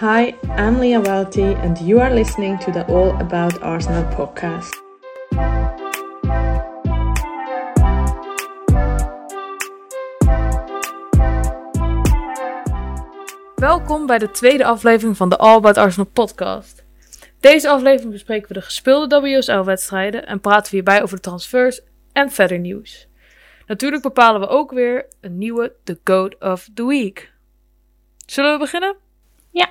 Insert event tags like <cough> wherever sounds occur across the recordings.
Hi, I'm Leah Welty, and you are listening to the All About Arsenal podcast. Welkom bij de tweede aflevering van de All About Arsenal podcast. Deze aflevering bespreken we de gespeelde WSL-wedstrijden en praten we hierbij over de transfers en verder nieuws. Natuurlijk bepalen we ook weer een nieuwe The Goat of the Week. Zullen we beginnen? Ja.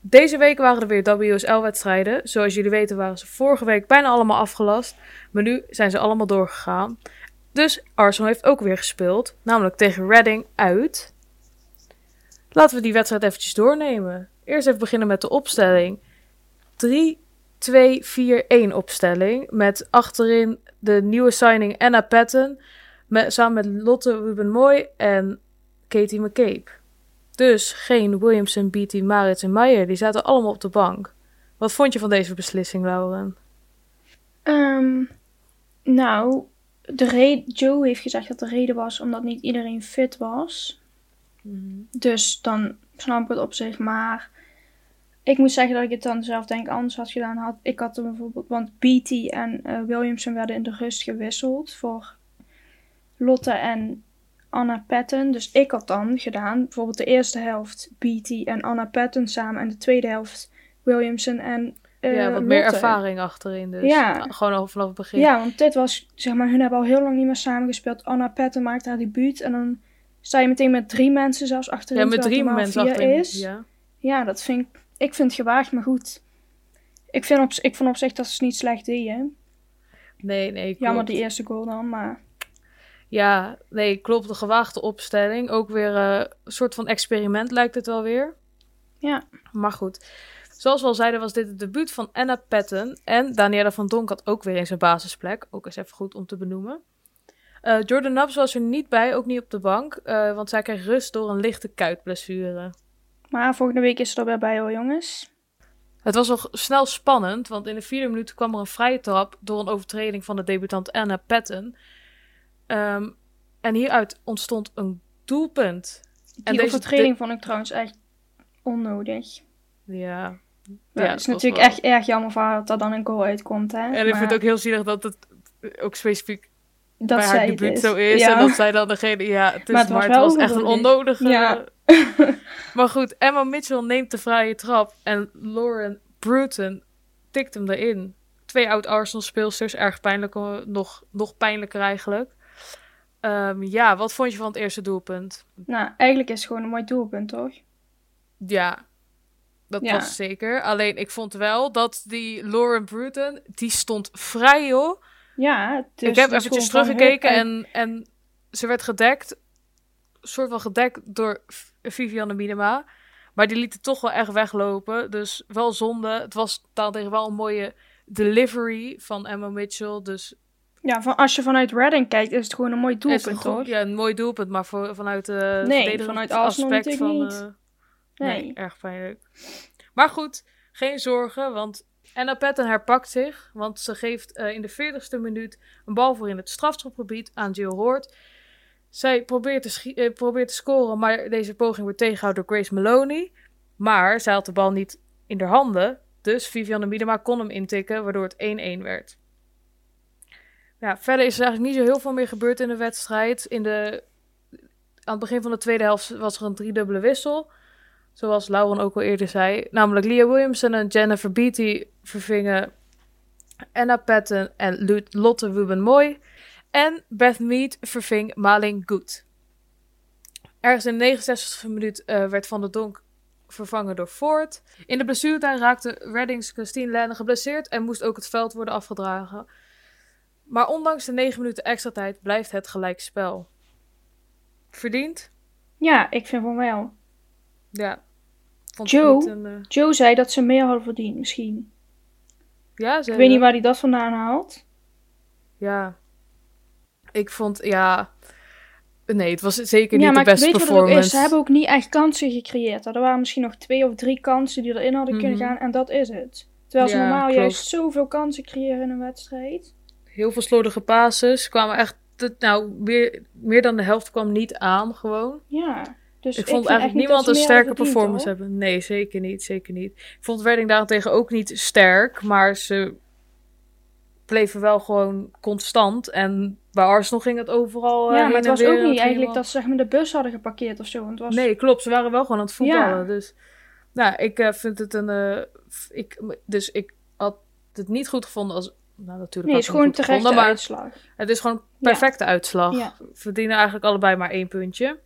Deze week waren er weer WSL-wedstrijden. Zoals jullie weten waren ze vorige week bijna allemaal afgelast. Maar nu zijn ze allemaal doorgegaan. Dus Arsenal heeft ook weer gespeeld. Namelijk tegen Reading uit. Laten we die wedstrijd eventjes doornemen. Eerst even beginnen met de opstelling. 3-2-4-1 opstelling. Met achterin de nieuwe signing Anna Patton. Samen met Lotte Ruben Moy en Katie McCabe. Dus geen Williamson, Beatty, Marit en Meijer. Die zaten allemaal op de bank. Wat vond je van deze beslissing, Lauren? Ehm, nou, de Joe heeft gezegd dat de reden was omdat niet iedereen fit was. Dus dan snap ik het op zich. Maar ik moet zeggen dat ik het dan zelf denk anders had gedaan. Had, ik had er bijvoorbeeld, want Beatty en eh, Williamson werden in de rust gewisseld voor Lotte en Anna Patton. Dus ik had dan gedaan, bijvoorbeeld de eerste helft Beatty en Anna Patton samen. En de tweede helft Williamson en eh, ja, wat meer ervaring achterin. Dus Ja. gewoon al vanaf het begin. Ja, want dit was, zeg maar, hun hebben al heel lang niet meer samengespeeld. Anna Patton maakt haar debuut en dan sta je meteen met drie mensen zelfs achterin. Ja, met drie mensen achterin. is. Ja. Ja, dat vind ik, ik vind het gewaagd, maar goed. Ik, vind op, ik vond op zich dat ze het niet slecht deden. Nee, nee. Jammer die eerste goal dan, maar... Ja, nee, klopt. De gewaagde opstelling. Ook weer eh, een soort van experiment lijkt het wel weer. Ja. Maar goed. Zoals we al zeiden was dit het debuut van Anna Patton. En Daniela van Donk had ook weer in zijn basisplek. Ook eens even goed om te benoemen. Eh, Jordan Nabbs was er niet bij, ook niet op de bank. eh, want zij kreeg rust door een lichte kuitblessure. Maar volgende week is ze er weer bij hoor, jongens. Het was nog snel spannend, want in de vierde minuut kwam er een vrije trap door een overtreding van de debutant Anna Patton. Ehm, en hieruit ontstond een doelpunt. Die En deze- overtreding vond ik trouwens echt onnodig. Ja. Ja, het dat is natuurlijk wel- echt erg jammer voor dat er dan een goal uitkomt, hè. En ik Maar vind het ook heel zielig dat het ook specifiek dat bij haar debuut is. zo is. Ja. En dat zij dan degene... Ja, het is, Maar maar het het was echt een onnodig. onnodige... Ja. <laughs> maar goed, Emma Mitchell neemt de vrije trap. En Lauren Bruton tikt hem erin. Twee oud-Arsenal-speelsters. Erg pijnlijk. eh, Nog, nog pijnlijker eigenlijk. Ehm, ja, wat vond je van het eerste doelpunt? Nou, eigenlijk is het gewoon een mooi doelpunt, toch? Ja, dat Ja. was zeker. Alleen ik vond wel dat die Lauren Bruton... Die stond vrij, joh. Ja, is, ik heb eventjes teruggekeken en, en ze werd gedekt, soort van gedekt door Vivianne Minima. Maar die liet het toch wel echt weglopen. Dus wel zonde. Het was daartegen wel een mooie delivery van Emma Mitchell. Dus Ja, van, als je vanuit Reading kijkt, is het gewoon een mooi doelpunt, goed- toch? Ja, een mooi doelpunt. Maar voor, vanuit de Nee, vanuit aspect van... niet. eh, Nee. nee, erg pijnlijk. Maar goed, geen zorgen, want Anna Patton herpakt zich. Want ze geeft eh, in de 40ste minuut een bal voor in het strafschopgebied aan Jill Hoort. Zij probeert te, probeert te scoren, maar deze poging wordt tegengehouden door Grace Maloney. Maar zij had de bal niet in haar handen. Dus Vivianne Miedema kon hem intikken, waardoor het 1-1 werd. Ja, verder is er eigenlijk niet zo heel veel meer gebeurd in de wedstrijd. In de, aan het begin van de tweede helft was er een driedubbele wissel. Zoals Lauren ook al eerder zei. Namelijk Leah Williamson en Jennifer Beatty vervingen Anna Patton en Lotte Ruben Moy. En Beth Mead verving Maling Good. Ergens in de 69e minuut eh, werd Van der Donk vervangen door Ford. In de blessuretijd raakte Reddings Christine Lenne geblesseerd en moest ook het veld worden afgedragen. Maar ondanks de 9 minuten extra tijd blijft het gelijkspel. Verdiend? Ja, ik vind van wel. Ja. Vond Joe? een, eh, Joe zei dat ze meer hadden verdiend, misschien. Ja, ze Ik weet niet waar hij dat vandaan haalt. Ja. Ik vond, ja... Nee, het was zeker Ja, niet de beste performance. is? Ze hebben ook niet echt kansen gecreëerd. Er waren misschien nog twee of drie kansen die erin hadden kunnen Mhm. gaan. En dat is het. Terwijl ze Ja, normaal klopt. juist zoveel kansen creëren in een wedstrijd. Heel veel slordige passes. Kwamen echt... Nou, meer, meer dan de helft kwam niet aan, gewoon. Ja. Dus ik vond eigenlijk niemand een sterke performance hoor. hebben. Nee, zeker niet, zeker niet. Ik vond Redding daarentegen ook niet sterk, maar ze bleven wel gewoon constant. En bij Arsenal ging het overal eh, Ja, heen maar het was ook niet eigenlijk dat ze zeg maar, de bus hadden geparkeerd of zo. Want het was... Nee, klopt. Ze waren wel gewoon aan het voetballen. Ja. Dus nou, ik eh, vind het een... eh, ik, dus ik had het niet goed gevonden als... Nou, natuurlijk Nee, het is gewoon goed terechte gevonden, uitslag. het is gewoon een perfecte uitslag. Ja. Verdienen eigenlijk allebei maar één puntje.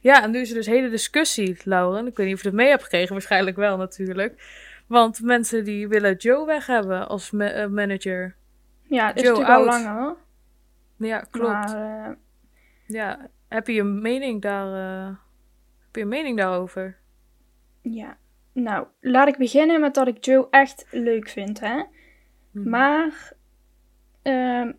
Ja, en nu is er dus hele discussie, Lauren. Ik weet niet of je het mee hebt gekregen. Waarschijnlijk wel natuurlijk. Want mensen die willen Joe weg hebben als ma- eh, manager. Ja, het is Joe natuurlijk al langer hoor. Ja, klopt. Maar, eh, Ja, heb je een mening daar... eh, heb je een mening daarover? ja. Nou, laat ik beginnen met dat ik Joe echt leuk vind, hè. Mhm. Maar ehm,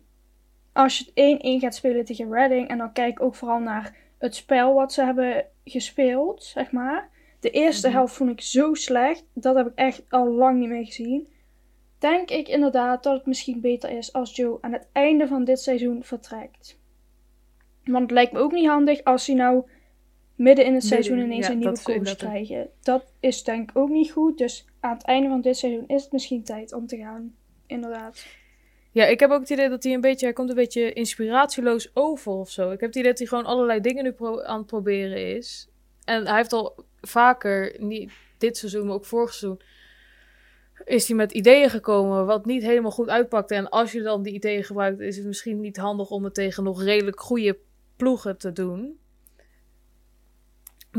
als je 1-1 gaat spelen tegen Reading en dan kijk ik ook vooral naar het spel wat ze hebben gespeeld, zeg maar. De eerste Mhm. helft vond ik zo slecht, dat heb ik echt al lang niet meer gezien. Denk ik inderdaad dat het misschien beter is als Joe aan het einde van dit seizoen vertrekt. Want het lijkt me ook niet handig als hij nou midden in het seizoen ineens ja, een nieuwe coach krijgen. Dat is denk ik ook niet goed. Dus aan het einde van dit seizoen is het misschien tijd om te gaan. Inderdaad. Ja, ik heb ook het idee dat hij een beetje, hij komt een beetje inspiratieloos over of zo. Ik heb het idee dat hij gewoon allerlei dingen nu aan het proberen is. En hij heeft al vaker, niet dit seizoen, maar ook vorig seizoen, is hij met ideeën gekomen wat niet helemaal goed uitpakte. En als je dan die ideeën gebruikt, is het misschien niet handig om het tegen nog redelijk goede ploegen te doen.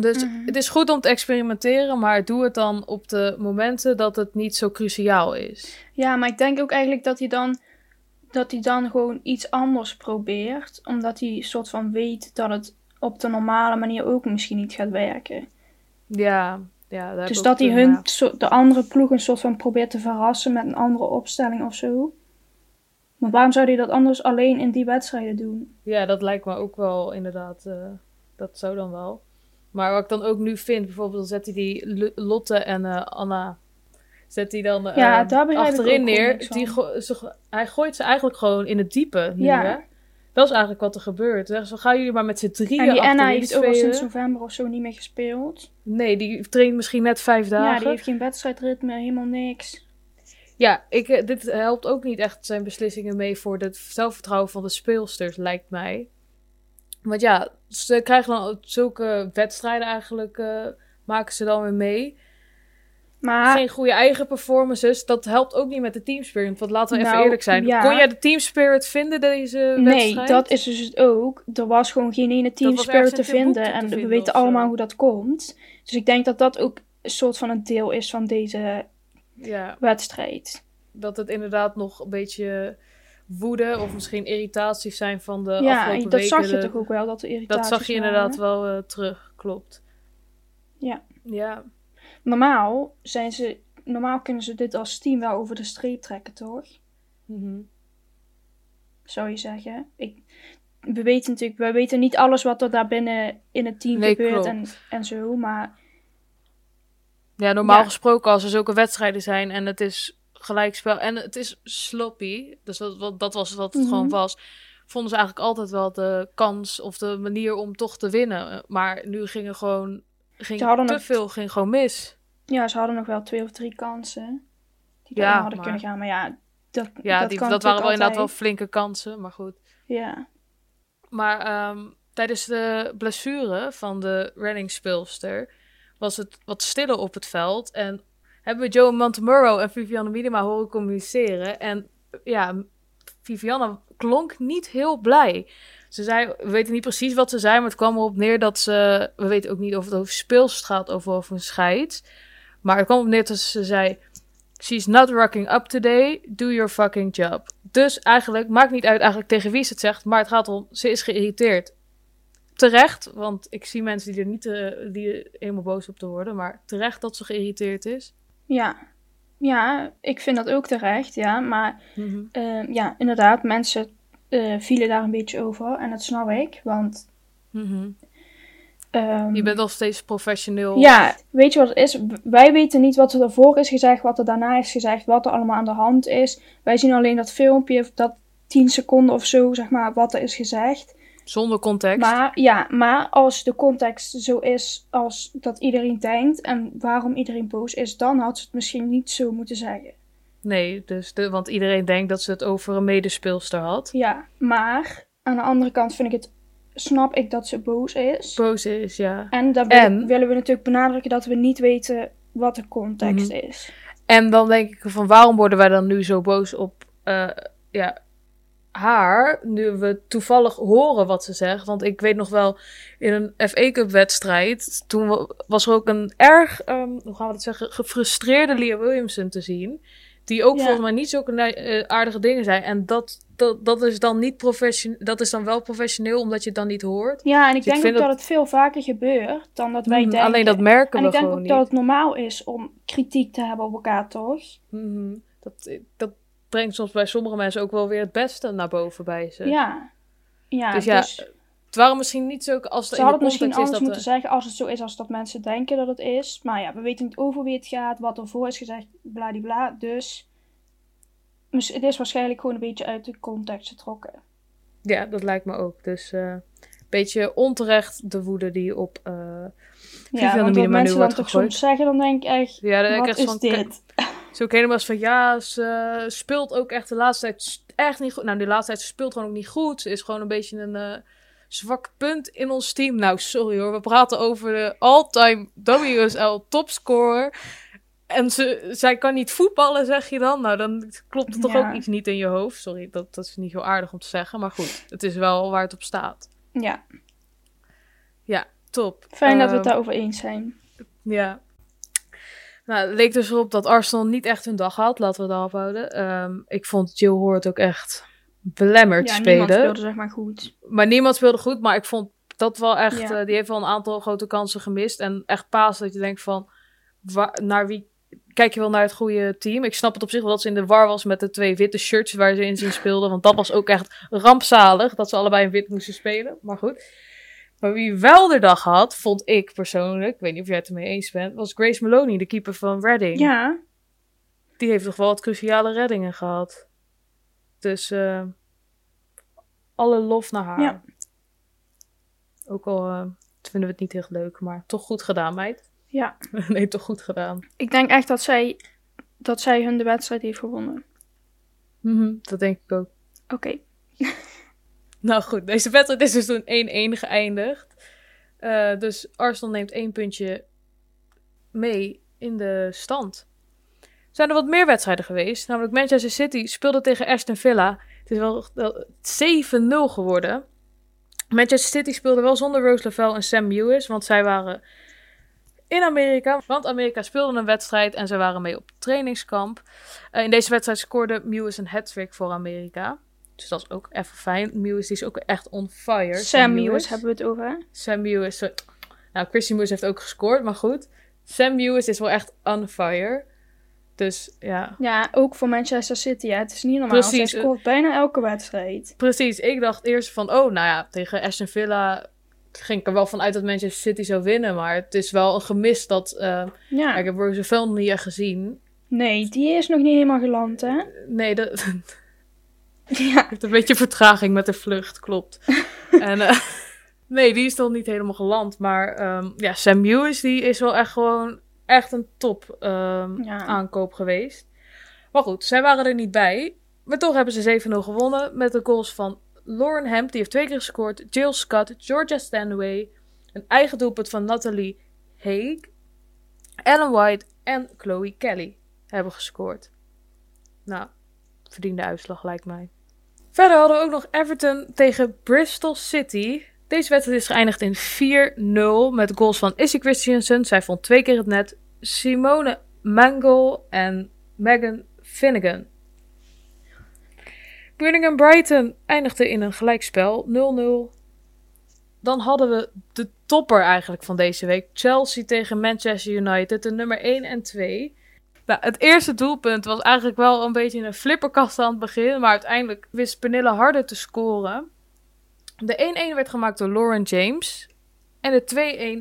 Dus Mhm. het is goed om te experimenteren, maar doe het dan op de momenten dat het niet zo cruciaal is. Ja, maar ik denk ook eigenlijk dat hij dan, dat hij dan gewoon iets anders probeert. Omdat hij soort van weet dat het op de normale manier ook misschien niet gaat werken. Ja, ja daar dus dat hij hun, ja. de andere ploeg een soort van probeert te verrassen met een andere opstelling of zo. Maar waarom zou hij dat anders alleen in die wedstrijden doen? Ja, dat lijkt me ook wel inderdaad. eh, dat zou dan wel. Maar wat ik dan ook nu vind, bijvoorbeeld, dan zet hij die L- Lotte en eh, Anna. Zet hij dan Ja, daar begrijp ik achterin neer. Die van. go- ze- hij gooit ze eigenlijk gewoon in het diepe. Nu, Ja. hè? Dat is eigenlijk wat er gebeurt. Zeggen ze, gaan jullie maar met z'n drieën En die Anna heeft ook al sinds november of zo niet meer gespeeld. Nee, die traint misschien net vijf dagen. Ja, die heeft geen wedstrijdritme, helemaal niks. Ja, ik, eh, dit helpt ook niet echt zijn beslissingen mee voor het zelfvertrouwen van de speelsters, lijkt mij. Want ja, ze krijgen dan zulke wedstrijden eigenlijk, eh, maken ze dan weer mee. Maar Geen goede eigen performances, dat helpt ook niet met de teamspirit. Want laten we even Nou, eerlijk zijn. ja. Kon jij de teamspirit vinden deze nee, wedstrijd? dat is dus ook. Er was gewoon geen ene team spirit te vinden. te En we vinden weten allemaal hoe dat komt. Dus ik denk dat dat ook een soort van een deel is van deze Ja, wedstrijd. dat het inderdaad nog een beetje woede of misschien irritaties zijn van de ja, afgelopen en dat weken. zag je toch ook wel, dat de Dat irritaties zag je waren. inderdaad wel eh, terug, klopt. Ja. Ja, Normaal zijn ze... Normaal kunnen ze dit als team wel over de streep trekken, toch? Mhm. Zou je zeggen. Ik, we weten natuurlijk... We weten niet alles wat er daar binnen in het team Nee, gebeurt klopt. en, en zo. Maar Ja, normaal Ja. gesproken als er zulke wedstrijden zijn en het is gelijkspel en het is sloppy, dus dat, wat- dat was wat het Mhm. gewoon was, vonden ze eigenlijk altijd wel de kans of de manier om toch te winnen. Maar nu ging er gewoon ging Ze hadden te veel ging gewoon mis. ja, ze hadden nog wel twee of drie kansen. Die Ja, hadden maar- kunnen gaan. Maar ja, dat, Ja, dat, die, dat waren wel inderdaad wel flinke kansen, maar goed. Ja. Maar ehm, tijdens de blessure van de reddingsspeelster was het wat stiller op het veld. En hebben we Joe Montemurro en Vivianne Miedema horen communiceren. En ja, Vivianne klonk niet heel blij. Ze zei, we weten niet precies wat ze zei, maar het kwam erop neer dat ze... We weten ook niet of het over speelst gaat of over een scheid. Maar het kwam op neer dat ze zei... She's not rocking up today, do your fucking job. Dus eigenlijk, maakt niet uit eigenlijk tegen wie ze het zegt, maar het gaat om, ze is geïrriteerd. Terecht, want ik zie mensen die er niet eh, die helemaal boos op te worden, maar terecht dat ze geïrriteerd is. Ja. ja, ik vind dat ook terecht, ja. Maar Mhm. eh, ja, inderdaad, mensen eh, vielen daar een beetje over. En dat snap ik, want... Mhm. ehm, Je bent nog steeds professioneel. Ja, weet je wat het is? Wij weten niet wat er daarvoor is gezegd, wat er daarna is gezegd, wat er allemaal aan de hand is. Wij zien alleen dat filmpje, dat 10 seconden of zo, zeg maar, wat er is gezegd. Zonder context. Maar ja, maar als de context zo is als dat iedereen denkt en waarom iedereen boos is, dan had ze het misschien niet zo moeten zeggen. Nee, dus de, want iedereen denkt dat ze het over een medespeelster had. Ja, maar aan de andere kant vind ik het, snap ik dat ze boos is. Boos is, ja. En dan willen- En? willen we natuurlijk benadrukken dat we niet weten wat de context Mhm. is. En dan denk ik van waarom worden wij dan nu zo boos op eh, ja, haar, nu we toevallig horen wat ze zegt. Want ik weet nog wel, in een FA Cup wedstrijd, toen wa- was er ook een erg, ehm, hoe gaan we dat zeggen, gefrustreerde Leah Williamson te zien. Die ook Ja. volgens mij niet zulke eh, aardige dingen zijn. En dat, dat, dat is dan niet professioneel, dat is dan wel professioneel, omdat je het dan niet hoort. Ja, en ik Dus ik denk ook dat... dat- het veel vaker gebeurt dan dat wij Mhm, denken. Alleen dat merken en we ik denk gewoon ook niet. dat het normaal is om kritiek te hebben op elkaar, toch? Mhm. dat, dat brengt soms bij sommige mensen ook wel weer het beste naar boven bij ze. Ja. Ja, Dus dus, ja, Het waren misschien niet zo als het in de het misschien context is anders dat moeten zeggen als het zo is als dat mensen denken dat het is. Maar ja, we weten niet over wie het gaat, wat er voor is gezegd, bladibla. Dus dus het is waarschijnlijk gewoon een beetje uit de context getrokken. Ja, dat lijkt me ook. Dus eh, een beetje onterecht de woede die op... eh, Ja, want de wat mensen dan wordt toch soms zeggen, dan denk ik echt, ja, dan wat echt is dit? Zo ook helemaal van, ja, ze speelt ook echt de laatste tijd echt niet goed. Nou, de laatste tijd ze speelt gewoon ook niet goed. Ze is gewoon een beetje een eh, zwak punt in ons team. Nou, sorry hoor, we praten over de all-time WSL topscorer. En ze, zij kan niet voetballen, zeg je dan? Nou, dan klopt er toch Ja. ook iets niet in je hoofd. Sorry, dat, dat is niet heel aardig om te zeggen. Maar goed, het is wel waar het op staat. Ja, Top. fijn dat we het Ehm, daarover eens zijn. Ja. Nou, het leek dus erop dat Arsenal niet echt hun dag had. Laten we het daarop houden. Ehm, ik vond Jill Hoort ook echt belemmerd Ja, spelen. niemand speelde zeg maar goed. Maar niemand speelde goed. Maar ik vond dat wel echt... Ja. eh, die heeft wel een aantal grote kansen gemist. En echt paas dat je denkt van... naar wie kijk je wel naar het goede team? Ik snap het op zich wel dat ze in de war was met de twee witte shirts waar ze in zien <laughs> speelden. Want dat was ook echt rampzalig. Dat ze allebei in wit moesten spelen. Maar goed. Maar wie wel de dag had, vond ik persoonlijk, ik weet niet of jij het ermee eens bent, was Grace Maloney, de keeper van Reading. Ja, Die heeft toch wel wat cruciale reddingen gehad. Dus eh, alle lof naar haar. Ja. Ook al eh, vinden we het niet echt leuk, maar toch goed gedaan, meid. ja. <laughs> nee, toch goed gedaan. Ik denk echt dat zij, dat zij hun de wedstrijd heeft gewonnen. Mhm, dat denk ik ook. Oké. <laughs> Nou goed, deze wedstrijd is dus toen 1-1 geëindigd. Eh, dus Arsenal neemt één puntje mee in de stand. Zijn er wat meer wedstrijden geweest? Namelijk Manchester City speelde tegen Aston Villa. Het is wel wel 7-0 geworden. Manchester City speelde wel zonder Rose Lavelle en Sam Lewis, want zij waren in Amerika. Want Amerika speelde een wedstrijd en zij waren mee op trainingskamp. Eh, in deze wedstrijd scoorde Lewis een hat-trick voor Amerika. Dus dat is ook even fijn. Mewis die is ook echt on fire. Sam Mewis hebben we het over. Sam Mewis. eh, Nou, Christy Mewis heeft ook gescoord, maar goed. Sam Mewis is wel echt on fire. Dus ja, Ja, ook voor Manchester City. Ja. Het is niet normaal. Precies, Zij scoort bijna elke wedstrijd. precies. Ik dacht eerst van, oh, nou ja, tegen Aston Villa ging ik er wel van uit dat Manchester City zou winnen. Maar het is wel een gemis dat... eh, Ja. Ik heb Roosevelt niet gezien. Nee, die is nog niet helemaal geland, hè? Nee, dat <laughs> Ja. heeft een beetje vertraging met de vlucht, klopt. <laughs> en, eh, nee, die is nog niet helemaal geland. Maar ehm, ja, Sam Lewis, die is wel echt gewoon echt een top ehm, Ja. aankoop geweest. Maar goed, zij waren er niet bij. Maar toch hebben ze 7-0 gewonnen met de goals van Lauren Hemp, die heeft twee keer gescoord. Jill Scott, Georgia Stanway, een eigen doelpunt van Natalie Haig, Ellen White en Chloe Kelly hebben gescoord. Nou, verdiende uitslag lijkt mij. Verder hadden we ook nog Everton tegen Bristol City. Deze wedstrijd is geëindigd in 4-0 met goals van Issy Christiansen. Zij vond twee keer het net. Simone Mangle en Megan Finnegan. Birmingham Brighton eindigde in een gelijkspel 0-0. Dan hadden we de topper eigenlijk van deze week. Chelsea tegen Manchester United, de nummer 1 en 2. Nou, het eerste doelpunt was eigenlijk wel een beetje een flipperkast aan het begin. Maar uiteindelijk wist Pernille harder te scoren. De 1-1 werd gemaakt door Lauren James. En de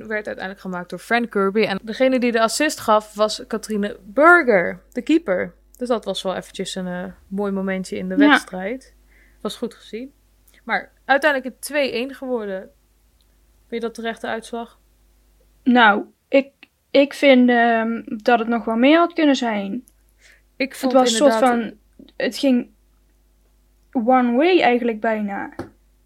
2-1 werd uiteindelijk gemaakt door Frank Kirby. En degene die de assist gaf was Katrine Burger, de keeper. Dus dat was wel eventjes een eh, mooi momentje in de Ja. wedstrijd. Was goed gezien. Maar uiteindelijk het 2-1 geworden. Vind je dat terechte uitslag? Nou, ik, vind ehm, dat het nog wel meer had kunnen zijn. Ik Het vond was een soort inderdaad- van. Het ging one way eigenlijk bijna.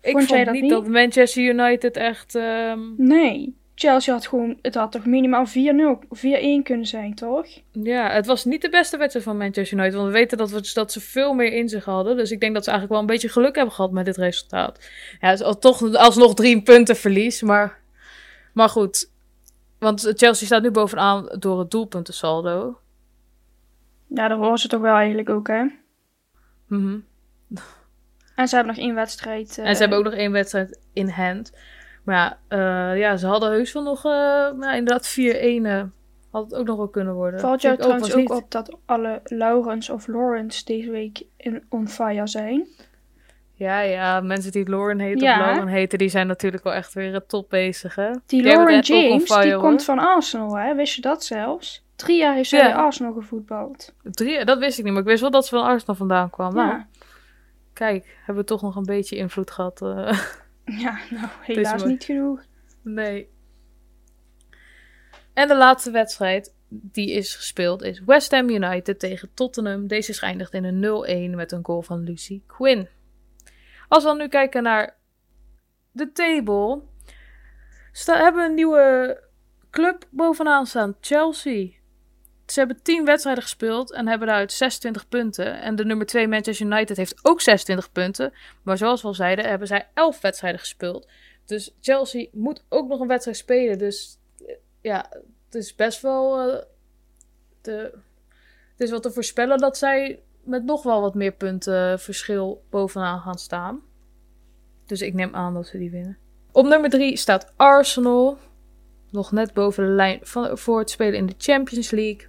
Ik vond jij vond dat niet niet? dat Manchester United echt... ehm, Nee. Chelsea had gewoon. Het had toch minimaal 4-0, 4-1 kunnen zijn, toch? Ja, het was niet de beste wedstrijd van Manchester United. Want we weten dat, we, dat ze veel meer in zich hadden. Dus ik denk dat ze eigenlijk wel een beetje geluk hebben gehad met dit resultaat. Ja, het is al, toch alsnog drie punten verlies. Maar, maar goed. Want Chelsea staat nu bovenaan door het doelpuntensaldo. Ja, dat horen ze toch wel eigenlijk ook, hè? Mhm. En ze hebben nog één wedstrijd. eh, En ze hebben ook nog één wedstrijd in hand. Maar ja, eh, ja ze hadden heus wel nog... eh nou, inderdaad 4-1 eh, had het ook nog wel kunnen worden. Valt jou trouwens ook op dat alle Laurens of Lawrence deze week in on fire zijn? Ja, ja, mensen die Lauren heten Ja. of Lauren heten, die zijn natuurlijk wel echt weer top bezig, hè? Die Lauren James, fire, die hoor. komt van Arsenal, hè? Wist je dat zelfs? Drie jaar heeft zij Ja. bij Arsenal gevoetbald. Drie, dat wist ik niet, maar ik wist wel dat ze van Arsenal vandaan kwam. Ja. kijk, hebben we toch nog een beetje invloed gehad. eh. <laughs> ja, nou, <laughs> helaas niet genoeg. nee. En de laatste wedstrijd die is gespeeld is West Ham United tegen Tottenham. Deze is geëindigd in een 0-1 met een goal van Lucy Quinn. Als we dan nu kijken naar de table, hebben we een nieuwe club bovenaan staan, Chelsea. Ze hebben 10 wedstrijden gespeeld en hebben daaruit 26 punten. En de nummer 2 Manchester United heeft ook 26 punten. Maar zoals we al zeiden, hebben zij 11 wedstrijden gespeeld. Dus Chelsea moet ook nog een wedstrijd spelen. Dus eh, ja, het is best wel eh, te, het is wel te voorspellen dat zij met nog wel wat meer punten verschil bovenaan gaan staan. Dus ik neem aan dat ze die winnen. Op nummer 3 staat Arsenal. Nog net boven de lijn van, voor het spelen in de Champions League.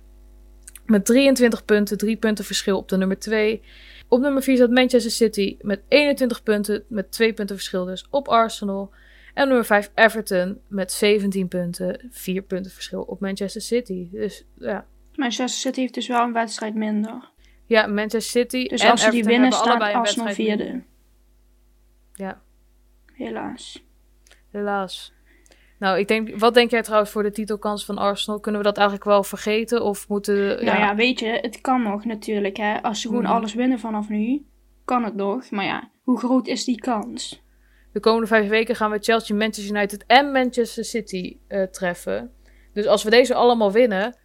Met 23 punten, 3 punten verschil op de nummer 2. Op nummer 4 staat Manchester City met 21 punten, met 2 punten verschil dus op Arsenal. En nummer 5 Everton met 17 punten, 4 punten verschil op Manchester City. Dus ja, Manchester City heeft dus wel een wedstrijd minder. Ja Manchester City Dus en als ze die Everton winnen, staat Arsenal vierde. Ja, Helaas. helaas. Nou, ik denk, wat denk jij trouwens voor de titelkans van Arsenal? Kunnen we dat eigenlijk wel vergeten? Of moeten... Nou ja, weet je, het kan nog natuurlijk, hè. Als ze gewoon Mhm. alles winnen vanaf nu, kan het nog. Maar ja, hoe groot is die kans? De komende vijf weken gaan we Chelsea, Manchester United en Manchester City eh, treffen. Dus als we deze allemaal winnen,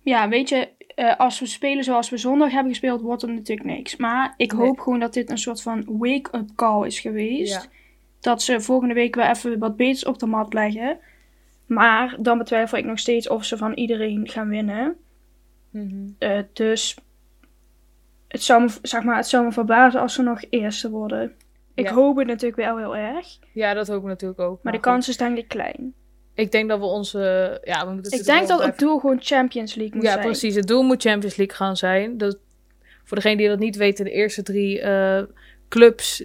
Ja, weet je, eh, als we spelen zoals we zondag hebben gespeeld, wordt het natuurlijk niks. Maar ik Nee. hoop gewoon dat dit een soort van wake-up call is geweest. Ja. Dat ze volgende week weer even wat beters op de mat leggen. Maar dan betwijfel ik nog steeds of ze van iedereen gaan winnen. Eh, dus het zou, me, zeg maar, het zou me verbazen als ze nog eerste worden. Ik Ja. hoop het natuurlijk wel heel erg. ja, dat hoop ik natuurlijk ook. Maar de goed, kans is denk ik klein. Ik denk dat we onze... Ja, we moeten Ik denk dat het doel gewoon Champions League moet Ja, zijn. precies. Het doel moet Champions League gaan zijn. Dat, voor degenen die dat niet weten, de eerste drie eh, clubs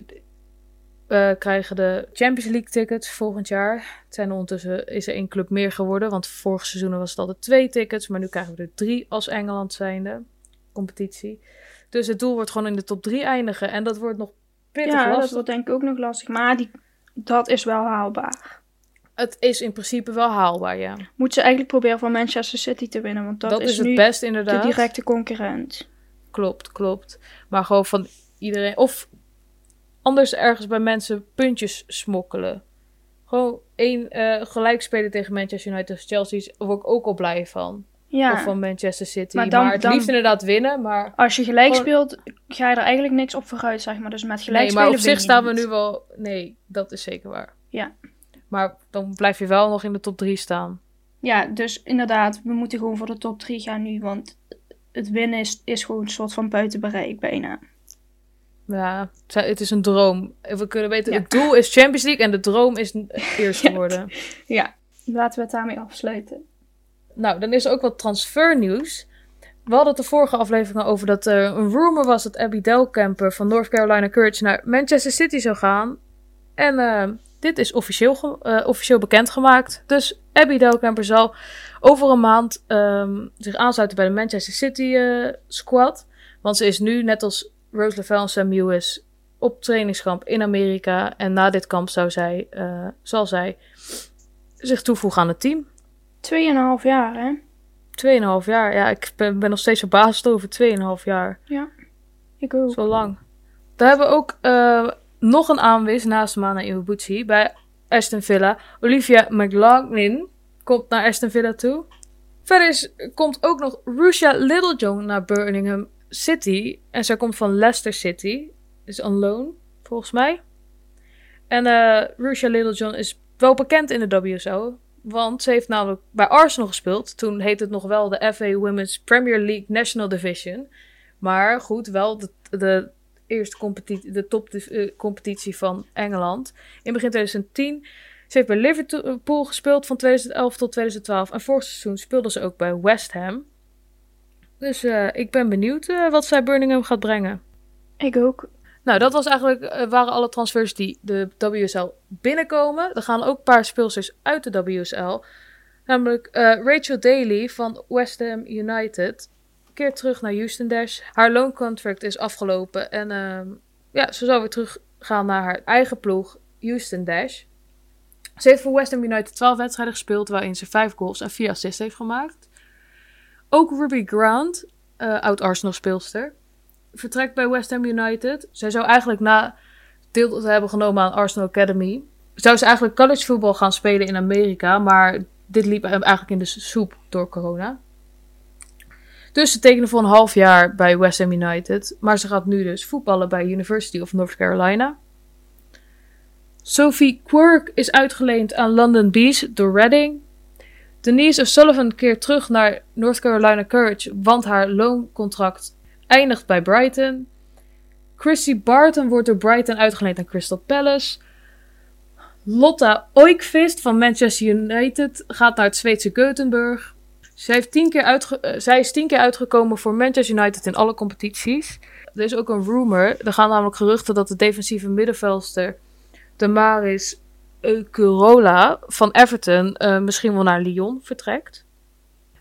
eh, krijgen de Champions League tickets volgend jaar. Het zijn er ondertussen is er één club meer geworden, want vorig seizoen was het altijd twee tickets, maar nu krijgen we er drie als Engeland zijnde competitie. Dus het doel wordt gewoon in de top drie eindigen en dat wordt nog pittig Ja, dat lastig. wordt denk ik ook nog lastig. Maar die, dat is wel haalbaar. Het is in principe wel haalbaar, ja. Moet ze eigenlijk proberen van Manchester City te winnen. Want dat, Dat, is, is het nu best de inderdaad. directe concurrent. Klopt, klopt. Maar gewoon van iedereen. Of anders ergens bij mensen puntjes smokkelen. Gewoon één eh gelijk spelen tegen Manchester United of Chelsea. Word ik ook al blij van. Ja, Of van Manchester City. Maar Maar, dan- het dan- liefst inderdaad winnen. Maar, als je gelijk Gewoon- speelt, ga je er eigenlijk niks op vooruit, zeg maar. Dus met gelijk nee, maar op zich staan we nu wel. Nee, dat is zeker waar. Ja. Maar dan blijf je wel nog in de top 3 staan. Ja, dus inderdaad, we moeten gewoon voor de top 3 gaan nu. Want het winnen is, is gewoon een soort van buiten bereik bijna. Ja, het is een droom. We kunnen weten, Ja. het doel is Champions League en de droom is <laughs> eerste Ja. worden. Ja, laten we het daarmee afsluiten. Nou, dan is er ook wat transfernieuws. We hadden het de vorige aflevering over dat er een rumor was dat Abby Delcamper van North Carolina Courage naar Manchester City zou gaan. En eh, dit is officieel, eh, officieel bekendgemaakt. Dus Abby Delcamper zal over een maand ehm, zich aansluiten bij de Manchester City eh, squad. Want ze is nu, net als Rose Lavelle en Sam Lewis, op trainingskamp in Amerika. En na dit kamp zou zij, eh, zal zij zich toevoegen aan het team. Tweeënhalf jaar, hè? 2,5 jaar. Ja, ik ben, ben nog steeds verbaasd over 2,5 jaar. Ik ook. Zo lang. Daar hebben we ook nog een aanwis naast Mana Iwabuchi bij Aston Villa. Olivia McLaughlin komt naar Aston Villa toe. Verder is, komt ook nog Russia Littlejohn naar Birmingham City. En zij komt van Leicester City. Is on loan, volgens mij. En Russia Littlejohn is wel bekend in de WSL. Want ze heeft namelijk bij Arsenal gespeeld. Toen heette het nog wel de FA Women's Premier League National Division. Maar goed, wel de, de eerste competitie, de topcompetitie van Engeland. In begin 2010. Ze heeft bij Liverpool gespeeld van 2011 tot 2012. En vorig seizoen speelde ze ook bij West Ham. Dus eh, ik ben benieuwd eh, wat zij Birmingham gaat brengen. Ik ook. Nou, dat was eigenlijk, eh, waren alle transfers die de WSL binnenkomen. Er gaan ook een paar speelsters uit de WSL. Namelijk eh, Rachel Daly van West Ham United. Keert terug naar Houston Dash. Haar looncontract is afgelopen. En ehm, ja, ze zal weer teruggaan naar haar eigen ploeg, Houston Dash. Ze heeft voor West Ham United 12 wedstrijden gespeeld, waarin ze 5 goals en 4 assists heeft gemaakt. Ook Ruby Grant, eh, oud-Arsenal speelster, vertrekt bij West Ham United. Zij zou eigenlijk na deel te hebben genomen aan Arsenal Academy, zou ze eigenlijk college voetbal gaan spelen in Amerika, maar dit liep eigenlijk in de soep door corona. Dus ze tekende voor een half jaar bij West Ham United, maar ze gaat nu dus voetballen bij University of North Carolina. Sophie Quirk is uitgeleend aan London Bees door Reading. Denise O'Sullivan keert terug naar North Carolina Courage, want haar looncontract eindigt bij Brighton. Chrissy Barton wordt door Brighton uitgeleend aan Crystal Palace. Lotta Oikvist van Manchester United gaat naar het Zweedse Gothenburg. Zij, heeft tien keer uitge- eh, zij is tien keer uitgekomen voor Manchester United in alle competities. Er is ook een rumor. Er gaan namelijk geruchten dat de defensieve middenveldster Damaris Eukurola van Everton eh, misschien wel naar Lyon vertrekt.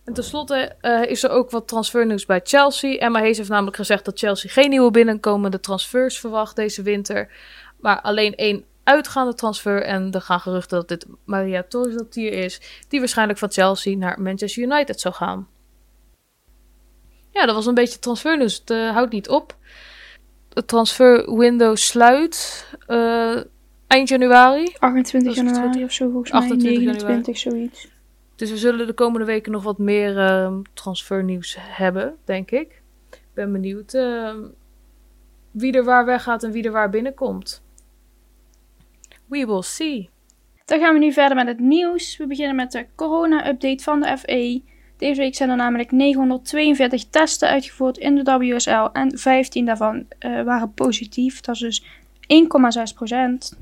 En tenslotte eh, is er ook wat transfernieuws bij Chelsea. Emma Hayes heeft namelijk gezegd dat Chelsea geen nieuwe binnenkomende transfers verwacht deze winter. Maar alleen één uitgaande transfer. En er gaan geruchten dat dit Maria Torzatier is. Die waarschijnlijk van Chelsea naar Manchester United zou gaan. Ja, dat was een beetje transfernieuws. Het eh, houdt niet op. Het transferwindow sluit eh, eind januari. 28 Dat is januari of zo volgens mij. 28 29, zoiets. Dus we zullen de komende weken nog wat meer ehm, transfernieuws hebben, denk ik. Ik ben benieuwd ehm, wie er waar weggaat en wie er waar binnenkomt. We will see. Dan gaan we nu verder met het nieuws. We beginnen met de corona-update van de FE. Deze week zijn er namelijk 942 testen uitgevoerd in de WSL en 15 daarvan eh, waren positief. Dat is dus 1,6%.